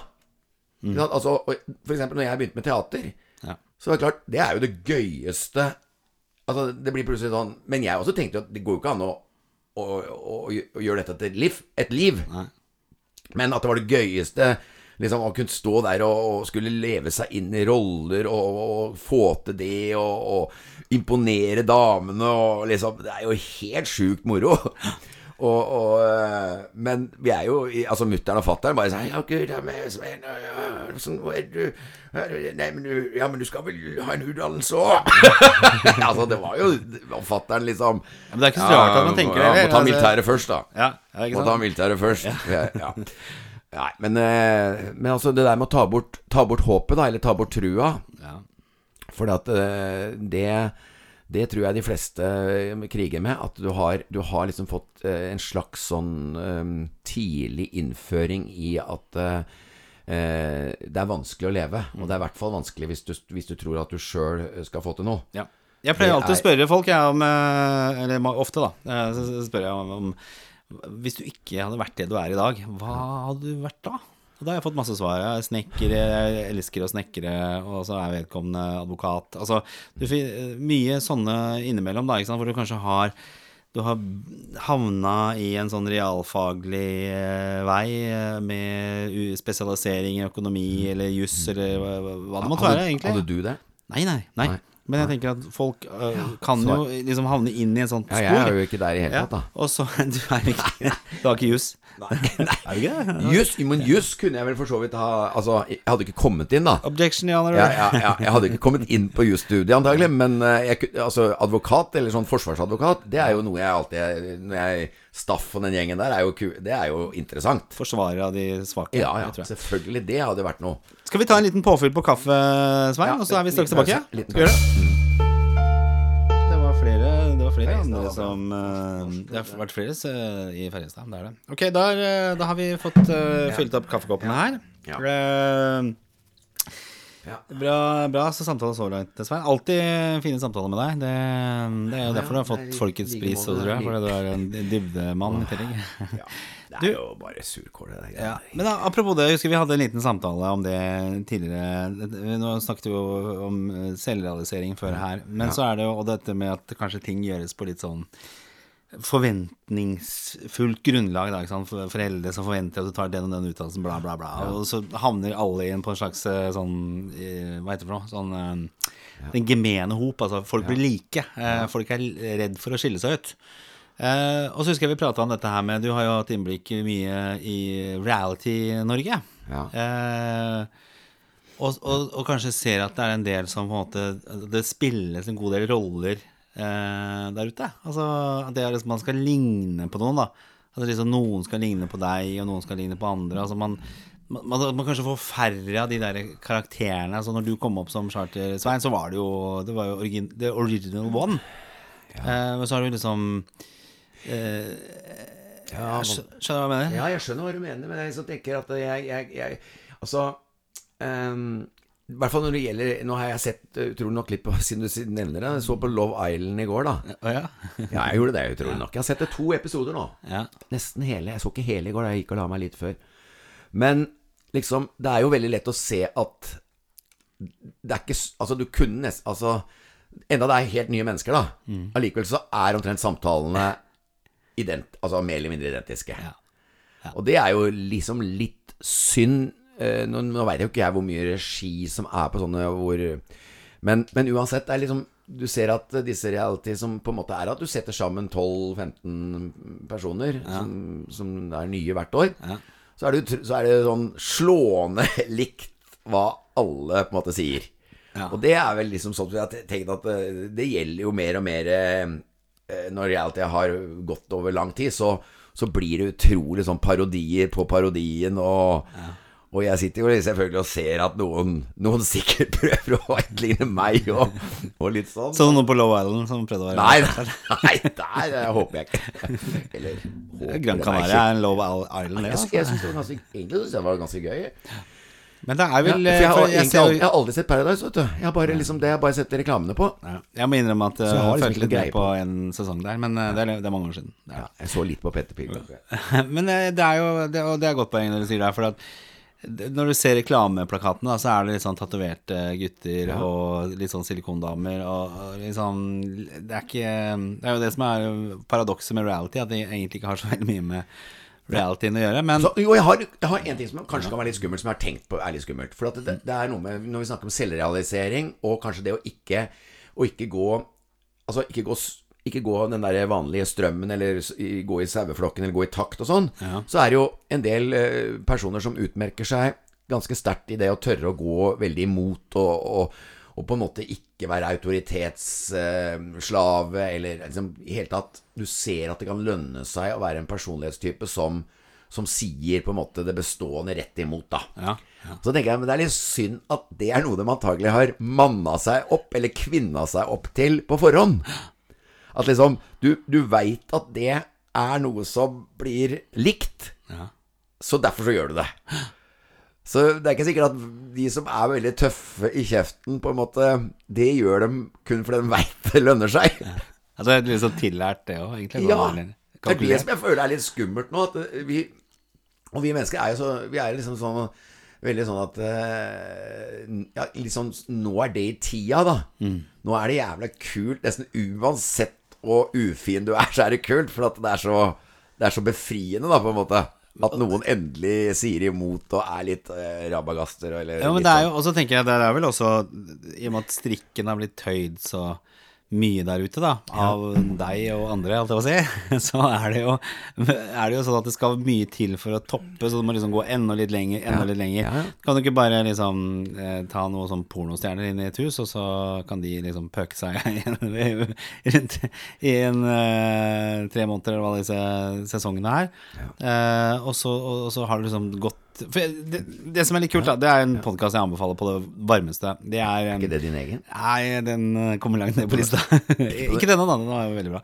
Mm. Altså, for eksempel når jeg begynte med teater, Ja. Så det er klart, det er jo det gøyeste Altså, det blir plutselig sånn Men jeg også tenkte jo at det går jo ikke an å, å, å, å gjøre dette til et liv. Et liv. Nei. Men at det var det gøyeste Liksom Å kunne stå der og, og skulle leve seg inn i roller og, og få til det og, og imponere damene og liksom Det er jo helt sjukt moro. Øh, men vi er jo Altså mutter'n og fatter'n bare sånn Ja, gud, ja, men, Svein, ja, sånn, hvor er du? Nei, men du Ja, men du skal vel ha en utdannelse òg? altså, det var jo fatter'n liksom men det er ikke så rart at man tenker det, ja. Må ta militæret først, da. Ja, ja Må ta militæret først. Ja. Nei, men, eh, men altså det der med å ta bort, ta bort håpet, da, eller ta bort trua Ja. For eh, det det tror jeg de fleste eh, kriger med. At du har, du har liksom fått en slags sånn eh, tidlig innføring i at eh, eh, det er vanskelig å leve. Og det er i hvert fall vanskelig hvis du, hvis du tror at du sjøl skal få til noe. Ja. Jeg pleier alltid å spørre folk, jeg, om Eller ofte, da. Så spør jeg om Hvis du ikke hadde vært det du er i dag, hva hadde du vært da? Og da har jeg fått masse svar. Jeg er snekker, jeg elsker å snekre, og så er vedkommende advokat. Altså, du får mye sånne innimellom, da, hvor du kanskje har du har havna i en sånn realfaglig eh, vei eh, med spesialisering i økonomi eller juss eller hva det måtte være, egentlig. Hadde du det? Nei, nei, nei. Nei. Men jeg tenker at folk øh, kan så- jo liksom havne inn i en sånn spor. Ja, jeg er jo ikke der i hele Ja, tatt, da. Og så Du er ikke Du har ikke juss? Nei. Det? Juss, men juss kunne jeg vel for så vidt ha Altså, jeg hadde ikke kommet inn, da. Objection. Ja, ja, ja, jeg hadde ikke kommet inn på jusstudiet antagelig, men eh, jeg, altså, advokat, eller sånn forsvarsadvokat, det er jo noe jeg alltid Når jeg Staff og den gjengen der, er jo, det er jo interessant. Forsvarer av de svake. Ja, ja, selvfølgelig. Det hadde vært noe. Skal vi ta en liten påfyll på kaffe, Svein, Ja, og så er vi straks tilbake? ja? Skal vi gjøre det? Det var flere, det var flere andre som øh, Det har vært flere øh, i Ferjestad. Det er det. Ok, da, er, øh, da har vi fått uh, fylt opp kaffekoppene her. Ja. Eh, Ja. Bra, bra så samtale så langt, Svein. Alltid fine samtaler med deg. Det, det er jo Ja, derfor du har fått Folkets pris, tror jeg. Fordi du er en dybdemann i tillegg. Ja, det Du- er jo bare surkål. Ja. Men da, apropos det, jeg husker vi hadde en liten samtale om det tidligere. Nå snakket vi jo om eh, selvrealisering før her. Men så er det jo og dette med at kanskje ting gjøres på litt sånn forventningsfullt grunnlag. Da, ikke sant? For- Foreldre som forventer at du tar den og den utdannelsen, bla, bla, bla. Og så havner alle inn på en slags eh, sånn eh, Hva heter det for noe? Sånn ja. Den gemene hop. Altså, folk blir like. Folk er redd for å skille seg ut. Eh, og så husker jeg vi prata om dette her med Du har jo hatt innblikk mye i reality-Norge. Ja. Eh, og, og, og kanskje ser at det er en del som på en måte Det spilles en god del roller eh, der ute. Altså at det er liksom, man skal ligne på noen, da. Altså liksom Noen skal ligne på deg, og noen skal ligne på andre. Altså man, man, man, man kanskje får færre av de der karakterene. Altså Når du kom opp som Charter-Svein, så var det jo Det var jo origin, the original one. Eh, men så har du liksom Ja, man, Skjønner du hva jeg mener? Ja, jeg skjønner hva du mener, men jeg liksom tenker at jeg, jeg, jeg Altså um, I hvert fall når det gjelder Nå har jeg sett uh, utrolig nok på Siden du nevner det. Jeg så på Love Island i går, da. Å ja? Ja, jeg gjorde det utrolig nok. Jeg har sett det to episoder nå. ja. Nesten hele. Jeg så ikke hele i går, jeg gikk og la meg litt før. Men liksom Det er jo veldig lett å se at det er ikke Altså, du kunne nesten Altså Enda det er helt nye mennesker, da. Mm. Allikevel så er omtrent samtalene ident, altså mer eller mindre identiske. Ja. Ja. Og det er jo liksom litt synd. Eh, Nå, nå veit jo ikke jeg hvor mye regi som er på sånne hvor Men, men uansett, det er liksom Du ser at disse reality som på en måte er at du setter sammen 12-15 personer som, som er nye hvert år. Ja. Så, er det, så er det sånn slående likt hva alle på en måte sier. Ja. Og det er vel liksom sånn at jeg har tenkt at det, det gjelder jo mer og mer eh, Når reality har gått over lang tid, så, så blir det utrolig sånn parodier på parodien. Og, og jeg sitter jo selvfølgelig og ser at noen, noen sikkert prøver å etterligne meg og, og litt sånn. Som noen på Low Island som prøvde å være Nei, nei, nei, der eh, håper jeg ikke. Eller Gran Canaria er en Low Island, det. Jeg, Altså. jeg synes det var ganske Egentlig syns jeg det var ganske gøy. Men det er Ja, vel for jeg, har, for jeg, ser aldri, jeg har aldri sett Paradise, vet du. Jeg har bare, liksom, det har jeg bare sett reklamene på. ja, Jeg må innrømme at jeg jeg har liksom følte litt med på en sesong der, men eh, det er, det er mange år siden. Ja, jeg så litt på Petter det. Men eh, det er jo det, Og det er godt poeng når du sier det, her, for at Når du ser reklameplakatene, da, så er det litt sånn tatoverte gutter Ja. og litt sånn silikondamer og og liksom Det er ikke Det er jo det som er paradokset med reality, at det egentlig ikke har så veldig mye med realityen å gjøre. Men Så, jo, jeg har, jeg har en ting som kanskje kan være litt skummelt, som jeg har tenkt på er litt skummelt. For det, det er noe med Når vi snakker om selvrealisering, og kanskje det å ikke, å ikke gå Altså ikke gå, ikke gå den der vanlige strømmen, eller gå i saueflokken, eller gå i takt og sånn, Ja. så er det jo en del eh, personer som utmerker seg ganske sterkt i det å tørre å gå veldig imot og, og, og på en måte ikke være autoritetsslave, eller liksom i hele tatt Du ser at det kan lønne seg å være en personlighetstype som, som sier på en måte det bestående rett imot, da. ja, ja. Så tenker jeg, men det er litt synd at det er noe de antagelig har manna seg opp, eller kvinna seg opp til på forhånd. At liksom Du, du veit at det er noe som blir likt, ja. så derfor så gjør du det. Så det er ikke sikkert at de som er veldig tøffe i kjeften, på en måte Det gjør dem kun fordi de veit det lønner seg. Altså, det er litt sånn tillært, det òg, egentlig. Ja, det er det som jeg føler er litt skummelt nå. At vi, og vi mennesker er jo så Vi er liksom sånn Veldig sånn at eh, Ja, liksom Nå er det i tida, da. Mm. Nå er det jævla kult. Nesten uansett hvor ufin du er, så er det kult. For at det er så Det er så befriende, da, på en måte. At noen endelig sier imot og er litt eh, rabagaster. Eller Ja, men det er sånn. jo, og så tenker jeg det er vel også I og med at strikken har blitt tøyd så mye der ute, da, av deg og andre, alt jeg må si, så er det, jo, er det jo sånn at det skal mye til for å toppe, så du må liksom gå enda litt lenger, enda Ja. litt lenger. Ja. Kan du ikke bare liksom eh, ta noen sånn pornostjerner inn i et hus, og så kan de liksom pøke seg rundt i en eh, tre måneder, eller hva disse sesongene er. Eh, og, så, og, og så har du liksom gått for det, det som er litt kult, da, det er en podkast jeg anbefaler på det varmeste. Det er Er ikke det din egen? Nei, den eh, kommer langt ned på lista. ikke denne, da. Den var jo veldig bra.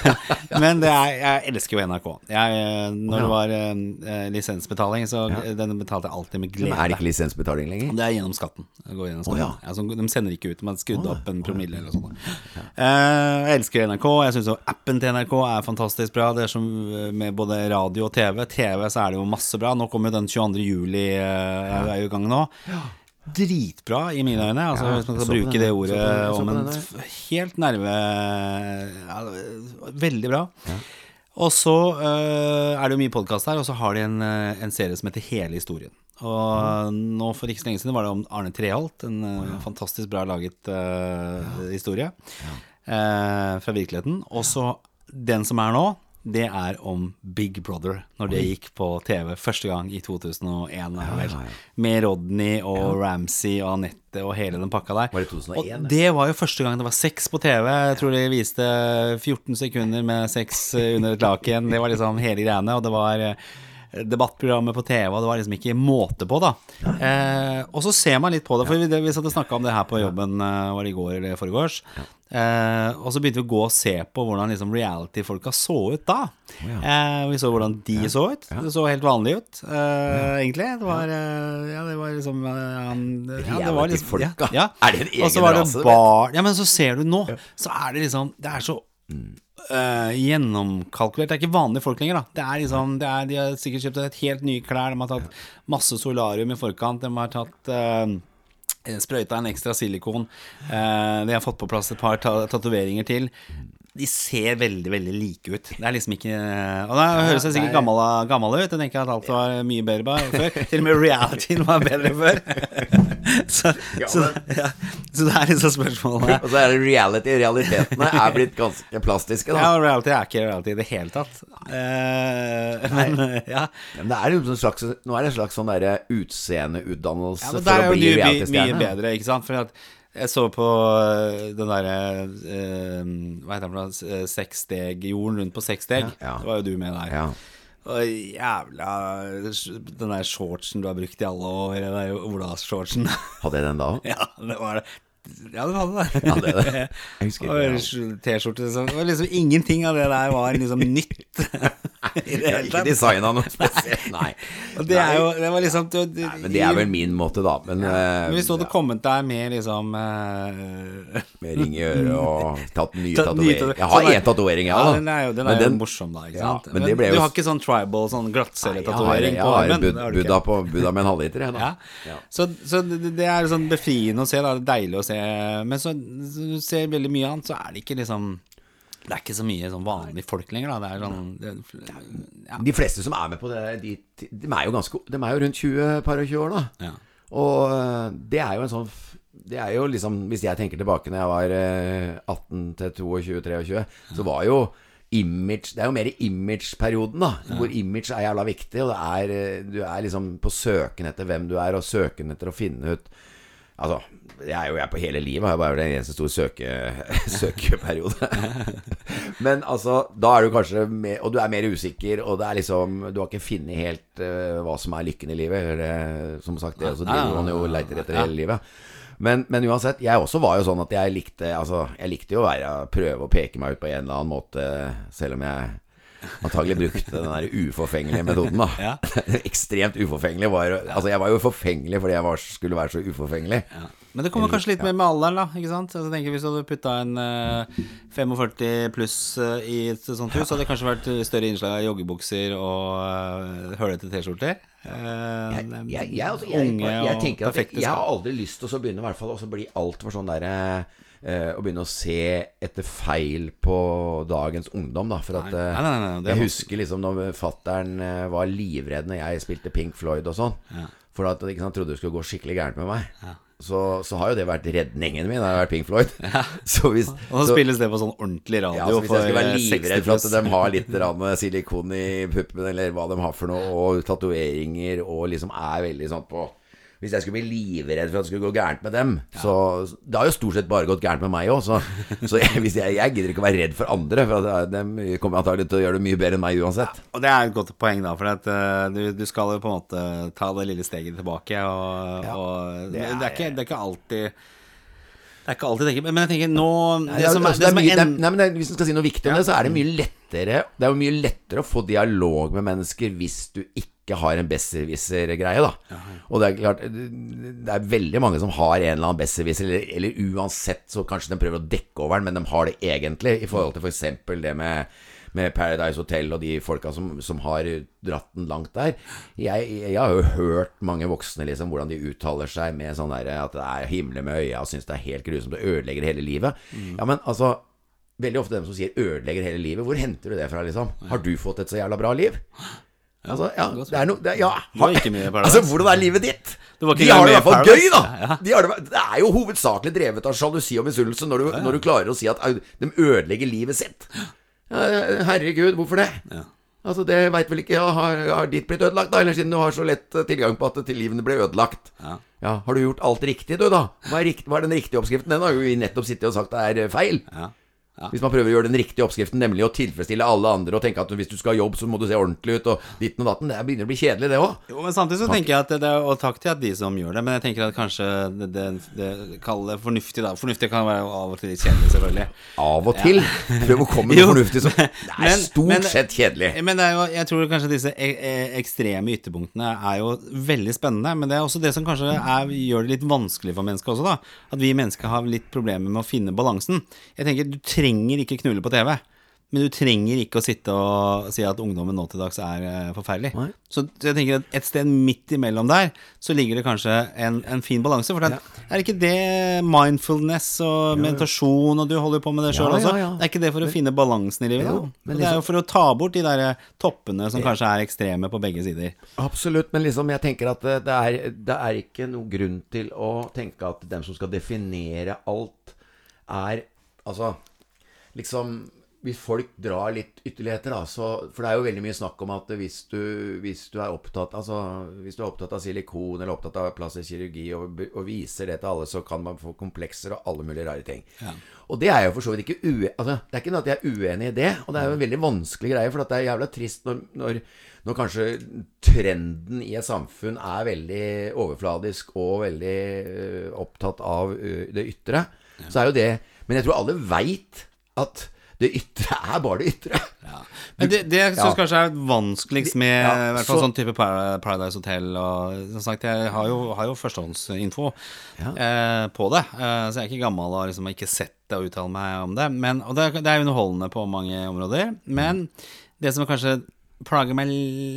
Men det er, jeg elsker jo NRK. Jeg, eh, når det var eh, lisensbetaling, så den betalte jeg alltid med Men glede. er det ikke lisensbetaling lenger? Det er gjennom skatten. Går gjennom skatten. Oh, ja. Ja, de sender ikke ut, man skrudde opp en promille eller noe sånt. Eh, jeg elsker NRK. Jeg syns appen til NRK er fantastisk bra. Det er som med både radio og TV. TV så er det jo masse bra. Nå kommer jo den 22. juli, eh, jeg er jo i gang nå. Dritbra i mine øyne, altså, Ja, hvis man skal bruke det ordet om en helt nerve ja, Veldig bra. Og så uh, er det jo mye podkast her, og så har de en, øh, en serie som heter Hele historien. Og nå for ikke så lenge siden var det om Arne Treholt, en ja. fantastisk bra laget øh, historie øh, fra virkeligheten. Og så den som er nå, det er om Big Brother, når det gikk på TV første gang i 2001. Ja, ja, ja. Med Rodney og Ramsay og Anette og hele den pakka der. Var det 2001, Og det? var jo første gang det var sex på TV. Jeg tror de viste 14 sekunder med sex under et laken. Det var liksom hele greiene. Og det var eh, debattprogrammet på TV, og det var liksom ikke måte på, da. Eh, og så ser man litt på det, for vi, vi satt og snakka om det her på jobben, eh, var det i går eller foregårs. Eh, og så begynte vi å gå og se på hvordan liksom reality-folka så ut da. eh, vi så hvordan de så ut. Det så helt vanlig ut, eh, egentlig. Det var, eh, ja, det var liksom eh, ja, det var liksom, Ja, ja. Er det en egen var det rase, Ja, men så ser du nå, så er det liksom Det er så eh, gjennomkalkulert. Det er ikke vanlige folk lenger, da. Det er liksom det er, De har sikkert kjøpt et helt nye klær, de har tatt masse solarium i forkant, de har tatt uh, Sprøyta en ekstra silikon. Uh, de har fått på plass et par ta tatoveringer til. De ser veldig veldig like ut. Det er liksom ikke Og da høres jeg sikkert gammel, gammel ut. Jeg tenker at alt var mye bedre bare før. Til og med realityen var bedre før. så, så, ja. så det er liksom spørsmålet Og så er det reality. Realitetene er blitt ganske plastiske, da. Ja, reality er ikke reality i det hele tatt. Eh, men ja. Men det er en slags, nå er det en slags sånn derre utseendeutdannelse Ja, men for der er realitystjerne. jo er jo mye, mye bedre, ikke sant? For at jeg så på øh, den derre eh, Hva heter det for noe? Øh, Seksstegjorden rundt på seks steg. Ja. Det var jo du med der. Ja. Og jævla Den der shortsen du har brukt i alle år, den der olas shortsen. Hadde jeg den da òg? ja, det var det. Ja, du hadde det. Ja, det er det. Jeg husker Og T-skjorte som det var liksom Ingenting av det der var liksom nytt. I det hele tatt. ikke designa noe spesielt, nei. Og det er jo Det var liksom du, Nei, Men det er vel min måte, da. Men, eh, Men Hvis du hadde kommet deg med liksom uh... med ring i øret og tatt nye Ta- tatoveringer. Jeg har sånn én tatovering, jeg, Ja, den er jo, den er jo den- morsom, da. Ikke Ja, sant? men det ble jo- du har ikke sånn tribal, sånn glattcelletatovering? jeg har, jeg har Det har. Buddha, på, Buddha med en halvliter, jeg, da. Ja. Ja. Så, så det, det er sånn befriende å se, da. Det er deilig å se. Men så, så du ser veldig mye annet, så er det ikke liksom Det er ikke så mye sånn vanlige folk lenger, da. Det er sånn det, ja. De fleste som er med på det, de, de er jo ganske De er jo rundt 20, par og 20 år, da. Ja. Og øh, det er jo en sånn Det er jo liksom Hvis jeg tenker tilbake når jeg var øh, 18 til 22-23, så var jo image Det er jo mer image-perioden, da. Hvor image er jævla viktig, og det er øh, Du er liksom på søken etter hvem du er, og søken etter å finne ut Altså, jeg er jo jeg på hele livet, har jo bare en eneste stor søke, søkeperiode. Men altså, da er du kanskje mer, Og du er mer usikker, og det er liksom Du har ikke funnet helt uh, hva som er lykken i livet. Eller, som sagt, det så driver man jo og leiter etter hele livet. Men, men uansett, jeg også var jo sånn at jeg likte Altså, jeg likte jo å være, prøve å peke meg ut på en eller annen måte, selv om jeg antagelig brukte den der uforfengelige metoden, da. Ja. Ekstremt uforfengelig. Var, altså, jeg var jo forfengelig fordi jeg var, skulle være så uforfengelig. Ja. Men det kommer kanskje litt mer med alderen, da. Ikke sant? Altså, tenker Hvis du hadde putta en uh, 45 pluss uh, i et sånt hus, så hadde det kanskje vært større innslag av joggebukser og uh, hølete T-skjorter. Uh, jeg, jeg, jeg, altså, jeg, jeg, tenker at jeg, har aldri lyst til å begynne i hvert fall å bli altfor sånn derre eh, Å begynne å se etter feil på dagens ungdom, da. For at Nei, eh, nei, nei, Jeg husker liksom når fattern eh, var livredd når jeg spilte Pink Floyd og sånn. Ja. For at ikke sant, trodde det skulle gå skikkelig gærent med meg. Ja. Så, så har jo det vært redningen min. Det har vært Pink Floyd. Så hvis Og så så- spilles det på sånn ordentlig radio ja, så hvis jeg skulle være eh, livredd for at de har litt silikon i puppen, eller hva de har for noe, og tatoveringer, og liksom er veldig sånn på Hvis jeg skulle bli livredd for at det skulle gå gærent med dem, så Det har jo stort sett bare gått gærent med meg òg, så, så jeg, hvis jeg, jeg gidder ikke å være redd for andre, for at de kommer antagelig til å gjøre det mye bedre enn meg uansett. Og det er et godt poeng, da, for at, uh, du, du skal jo på en måte ta det lille steget tilbake. Og, Ja, og det, det er, er- ikke, det er ikke alltid Det er ikke alltid tenker, Men jeg tenker nå Det Ja, som er, altså, det det er som mye, er det en, er, nei, men er- Hvis du skal si noe viktig om Ja. det, så er det mye lettere Det er jo mye lettere å få dialog med mennesker hvis du ikke har en besserwisser-greie, da. Og det er klart Det er veldig mange som har en eller annen besserwisser, eller, eller uansett så kanskje de prøver å dekke over den, men de har det egentlig, i forhold til f.eks. det med med Paradise Hotel og de folka som, som har dratt den langt der. Jeg, jeg har jo hørt mange voksne liksom hvordan de uttaler seg med sånn der at det er himmel med øya og syns det er helt grusomt og ødelegger hele livet. Ja, men altså Veldig ofte dem som sier 'ødelegger hele livet', hvor henter du det fra, liksom? Har du fått et så jævla bra liv? Altså, ja, det er no, det, Ja, Du var ikke med i Paradise. Altså, hvordan er livet ditt? De har det i hvert fall gøy, da! Ja. De har det, det er jo hovedsakelig drevet av sjalusi og misunnelse når, du- når du klarer å si at de ødelegger livet sitt. Ja, herregud, hvorfor det? Ja. Altså, det veit vel ikke ja, har, har ditt blitt ødelagt, da? Eller siden du har så lett eh, tilgang på at til livene ble ødelagt? Ja. Ja, Har du gjort alt riktig, du, da? Hva er, rikt, hva er den riktige oppskriften? Den har jo vi nettopp sittet og sagt er eh, feil. Ja. Ja. Hvis man prøver å gjøre den riktige oppskriften, nemlig å tilfredsstille alle andre og tenke at hvis du skal ha jobb, så må du se ordentlig ut, og ditten og datten, det begynner å bli kjedelig, det òg. Jo, men samtidig så tenker jeg at det er, Og takk til at de som gjør det, men jeg tenker at kanskje det, det, det Kall det fornuftig, da. Fornuftig kan være av og til litt kjedelig, selvfølgelig. Av og til. Prøv å komme med noe fornuftig som Det er men- stort men- sett kjedelig. Men det er jo, jeg tror kanskje disse e e ekstreme ytterpunktene er jo veldig spennende. Men det er også det som kanskje er, gjør det litt vanskelig for mennesker også, da. At vi mennesker har litt problemer med å finne balansen. Jeg tenker Du trenger ikke knulle på TV. Men du trenger ikke å sitte og si at ungdommen nå til dags er eh, forferdelig. Nei. Så jeg tenker at et sted midt imellom der, så ligger det kanskje en, en fin balanse. For det, er ikke det mindfulness og meditasjon, og du holder jo på med det sjøl Ja, også? ja, ja. Er ikke det for å finne balansen i livet? Jo, liksom, det er jo liksom- for å ta bort de der toppene som kanskje er ekstreme på begge sider. Absolutt, men liksom jeg tenker at det, det, er, det er ikke noe grunn til å tenke at dem som skal definere alt, er Altså, liksom hvis folk drar litt ytterligheter, da, så For det er jo veldig mye snakk om at hvis du, hvis du er opptatt Altså, hvis du er opptatt av silikon eller opptatt av plastisk kirurgi og, og viser det til alle, så kan man få komplekser og alle mulige rare ting. Og det er jo for så vidt ikke uenig Altså, det er ikke noe at jeg er uenig i det, og det er jo en veldig vanskelig greie, for det er jævla trist når, når, når kanskje trenden i et samfunn er veldig overfladisk og veldig opptatt av det ytre, så er jo det Men jeg tror alle veit at det ytre er bare det ytre. Ja. Men det, det jeg syns Ja. kanskje er vanskeligst med Ja, i hvert fall så- sånn type Paradise Hotel og Som sagt, jeg har jo, har jo førstehåndsinfo eh, på det. Eh, så jeg er ikke gammel og liksom har ikke sett det og uttale meg om det. Men, og det, er- det er underholdende på mange områder. Men det som kanskje plager meg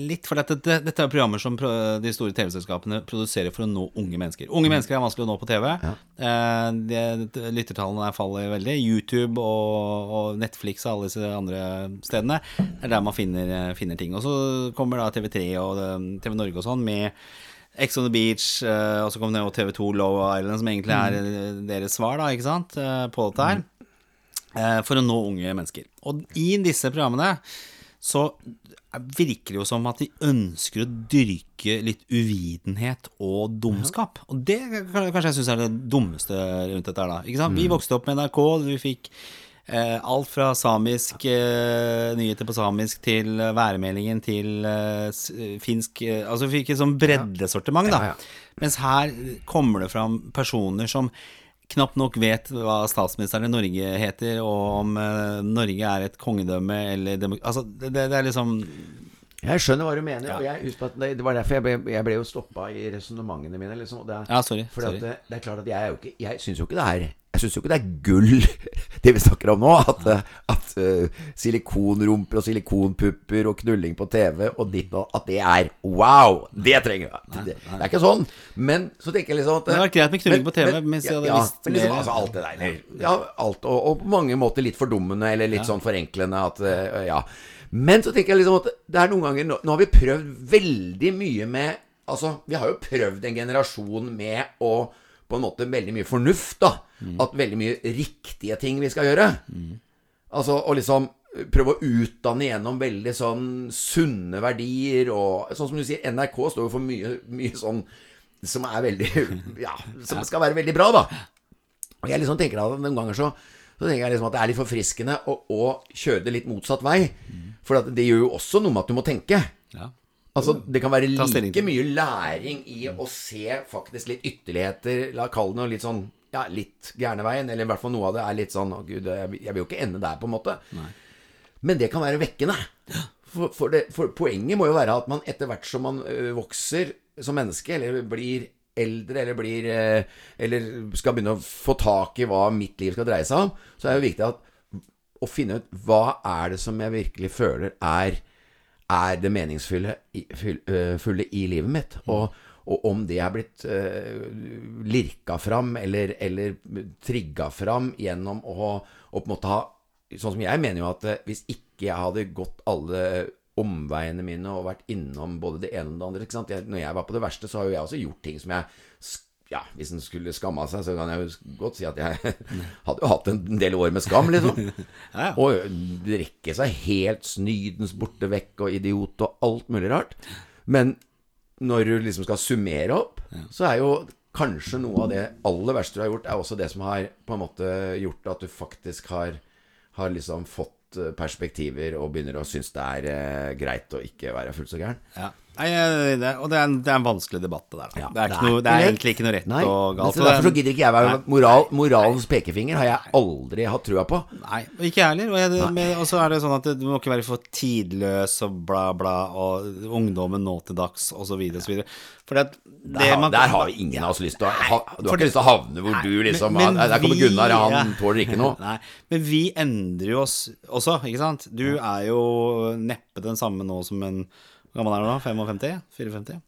litt For dette, dette er programmer som de store TV-selskapene produserer for å nå unge mennesker. Unge mennesker er vanskelig å nå på TV. Ja. det, lyttertallene der faller veldig. YouTube og, og Netflix og alle disse andre stedene er der man finner, eh, finner ting. Og så kommer da TV3 og eh, TV Norge og sånn med Ex on the Beach, eh, og så kommer det jo TV2 Low Island, som egentlig er eh, deres svar da, ikke sant, eh, på dette her. eh, For å nå unge mennesker. Og i disse programmene så virker jo som at de ønsker å dyrke litt uvitenhet og dumskap. Og det kanskje jeg syns er det dummeste rundt dette her, da. Vi vokste opp med NRK, vi fikk eh, alt fra samisk eh, nyheter på samisk til eh, værmeldingen til eh, finsk eh, Altså vi fikk et sånn breddesortiment, da. Mens her kommer det fram personer som knapt nok vet hva statsministeren i Norge heter, og om eh, Norge er et kongedømme eller. Altså, det, det er liksom Jeg skjønner hva du mener, og jeg det, det var derfor jeg ble, jeg ble jo stoppa i resonnementene mine. Liksom, og det, Ja, sorry. sorry. at det, det er klart at jeg er jo ikke Jeg syns jo ikke det er Jeg synes jo ikke det er gull, det vi snakker om nå. At, at uh, silikonrumper og silikonpupper og knulling på TV og ditt og At det er wow! Det trenger jeg. Det, det er ikke sånn. Men så tenker jeg liksom at Det hadde vært greit med knulling på TV, mens jeg hadde ja, visst men liksom, mer. altså, alt det der Ja, alt. Og, og på mange måter litt fordummende, eller litt sånn forenklende at uh, Ja. Men så tenker jeg liksom at det er noen ganger Nå, nå har vi prøvd veldig mye med Altså, vi har jo prøvd en generasjon med å på en måte veldig mye fornuft, da. At veldig mye riktige ting vi skal gjøre. Altså å liksom prøve å utdanne gjennom veldig sånn sunne verdier og Sånn som du sier, NRK står jo for mye, mye sånn som er veldig Ja, som skal være veldig bra, da. Og jeg liksom tenker at noen ganger så, så tenker jeg liksom at det er litt forfriskende å, å kjøre det litt motsatt vei. For at det gjør jo også noe med at du må tenke. Ja. Altså, Det kan være like mye læring i å se faktisk litt ytterligheter La kalle det noe litt sånn Ja, litt gærne veien, eller i hvert fall noe av det er litt sånn Å, gud, jeg, vil- jo ikke ende der, på en måte. Men det kan være vekkende. For, for, det, for poenget må jo være at man etter hvert som man vokser som menneske, eller blir eldre, eller blir Eller skal begynne å få tak i hva mitt liv skal dreie seg om, så er det jo viktig at, å finne ut hva er det som jeg virkelig føler er er det meningsfulle i, fulle i livet mitt. Og, og om det er blitt uh, lirka fram eller, eller trigga fram gjennom å, å på en måte ha Sånn som jeg mener jo at øh, hvis ikke jeg hadde gått alle omveiene mine og vært innom både det ene og det andre? Jeg, Når jeg var på det verste, så har jo jeg også gjort ting som jeg ja, Hvis en skulle skamma seg, så kan jeg jo godt si at jeg hadde jo hatt en del år med skam, liksom. Ja, ja. Og drikke seg helt snydens borte vekk og idiot og alt mulig rart. Men når du liksom skal summere opp, så er jo kanskje noe av det aller verste du har gjort, er også det som har på en måte gjort at du faktisk har, har liksom fått eh, perspektiver og begynner å synes det er eh, greit å ikke være fullt så gæren. Ja. Nei, det, og det er, en, det er en vanskelig debatt, det der. Ja, det, er noe, det er egentlig ikke noe rett Nei, og galt. så derfor så gidder ikke jeg være moral, Moralens pekefinger har jeg aldri hatt trua på. Nei, ikke jeg heller. Og, så er det sånn at du må ikke være for tidløs og bla, bla, og ungdommen nå til dags, og så videre, og så videre. For det, det Der, man- der har vi ingen av oss lyst til å ha, Du har ikke lyst til å havne hvor du liksom men- men Der kommer Gunnar, han tåler ikke noe. Nei, men vi endrer jo oss også, ikke sant? Du er jo neppe den samme nå som en Hvor gammel er du nå? 55? 54?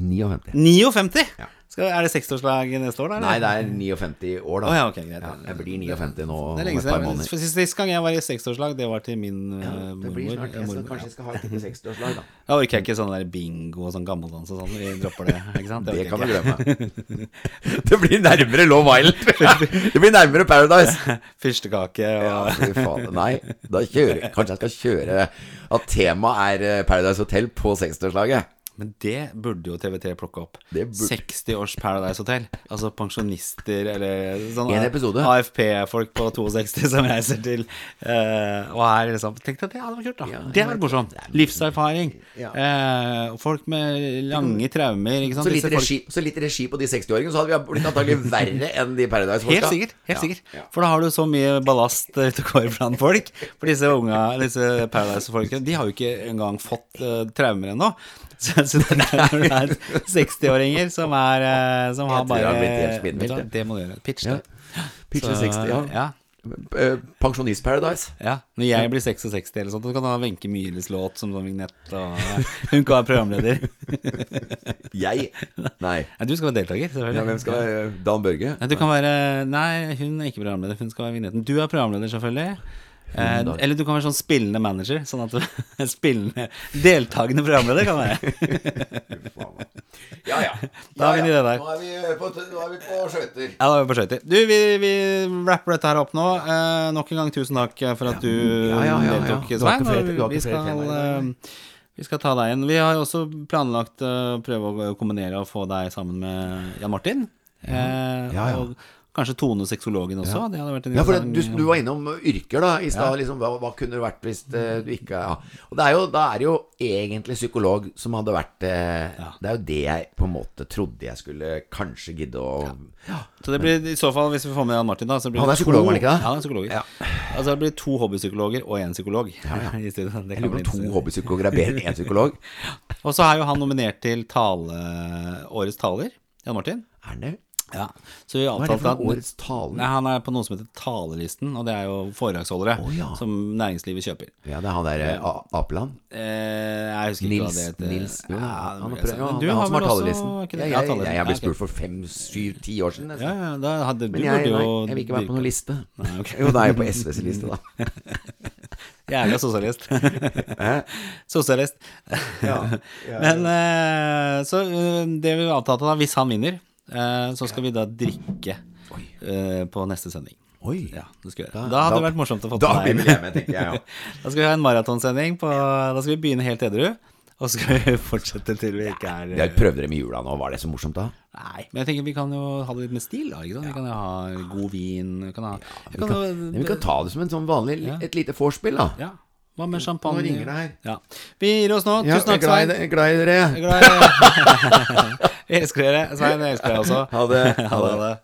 59. 59! Ja. Skal, er det 60-årslag neste år, da? eller? Nei, det er 59 år, da. Oh, ja, okay, greit. Ja, jeg blir 59 nå Det er om lenge et par siden. måneder. For Sist, sist gang jeg var i 60-årslag, det var til min ja, Det blir snart. Jeg skal, kanskje jeg skal ha et lite 60-årslag, da. Da orker jeg ikke sånn der bingo og sånn gammeldans og sånn. Vi dropper det. ikke sant? Det det kan du glemme. Det blir nærmere Love Island. Det blir nærmere Paradise. Fyrstekake og Ja. Nei, da kjører Kanskje jeg skal kjøre At temaet er eh, Paradise Hotel på 60-årslaget. Men det burde jo TV3 plukke opp. Det burde- 60 års Paradise Hotel. Altså pensjonister eller sånn episode. AFP-folk på 62 som reiser til uh, Og her liksom Tenk deg at det hadde vært kult, da. Ja, det hadde vært morsomt. Livserfaring. Ja. Uh, folk med lange traumer. Så litt, regi, så litt regi på de 60-åringene, så hadde vi blitt antagelig verre enn de Paradise-folka. Helt sikkert. helt sikkert. For da har du så mye ballast ute og går blant folk. For disse unga, disse Paradise-folkene, de har jo ikke engang fått uh, traumer ennå. Så, så det er når det er 60-åringer som er eh, Som har bare Det må du gjøre. Pitch Ja. Pitch Så, 60, ja. ja. Eh, Pensjonist-Paradise. Ja, Når jeg blir 66 eller sånt, så kan du ha Wenche Myhres låt som sånn vignett. Og. Hun kan være programleder. Jeg? Nei. Ja, du skal være deltaker, selvfølgelig. Ja, hvem skal være Dan Børge? Nei, du kan være Nei, hun er ikke programleder. Hun skal være vignetten. Du er programleder, selvfølgelig. Eh, eller du kan være sånn spillende manager. Sånn at du Spillende Deltakende programleder kan være. Ja, ja. Da har vi det der. Nå er vi på, nå er vi på skøyter. Ja, da er vi på skøyter. Du, vi, vi rapper dette her opp nå. Eh, nok en gang tusen takk for at du Ja, ja, ja, deltok, Svein. Vi skal, eh, vi skal ta deg inn. Vi har også planlagt å å prøve å kombinere og få deg sammen med Jan Martin. Eh, Ja, ja. Og kanskje Tone sexologen også. En Ja, for det, du, du var innom yrker da i stad. Liksom, hva, hva kunne det vært hvis eh, du ikke ja. Og det er jo, da er det jo egentlig psykolog som hadde vært eh, Det er jo det jeg på en måte trodde jeg skulle kanskje gidde å Så det blir i så fall, hvis vi får med Jan Martin, da så blir Han er psykolog, var han ikke det? Ja, psykolog. Altså det blir to hobbypsykologer og én psykolog. Jeg lurer på om to hobbypsykologer er bedre enn én psykolog. Og så er jo han nominert til tale, Årets taler, Jan Martin. Er han det? Ja. Så vi Hva er det for at årets tale? Nei, Han er på noe som heter Talelisten, og det er jo foredragsholdere oh, ja. som næringslivet kjøper. Ja, det er han der eh, Apeland. Eh, jeg husker ikke Nils, hva det heter. Nils jo, Ja, han, prøvd- ja, han, du har han som har talerlisten. Ja, jeg, jeg, jeg, jeg ble spurt for fem, syv, ti år siden. Ja, ja, da hadde du Men jeg, nei, jeg vil ikke være på noen liste. Nei, okay. Jo, da er jeg på SVs liste, da. Jævla sosialist. Sosialist. Ja, Men eh, så eh, det vi avtalte da, hvis han vinner, så skal vi da drikke eh, på neste sending. Oi. Ja, det. Da- Da hadde det vært morsomt å få Da deg. jeg med, tenker jeg. Ja. Da skal vi ha en maratonsending. Da skal vi begynne helt edru. Og så skal vi fortsette til vi ikke er Jeg prøvde dem med jula nå. Var det så morsomt, da? Nei, men jeg tenker vi kan jo ha det litt med stil, da. Ikke sant? Vi kan jo ha god vin. Vi kan ha Vi kan, kan, vi kan ta det som en sånn vanlig et lite vorspiel, da. Ja. Hva med champagne? Nå ringer det her. Ja. Vi gir oss nå. Tusen takk, Svein. det- jeg er glad i dere. Jeg er glad i dere. Jeg elsker dere. Svein, jeg elsker deg også. Ha det. Ha det. Ha det.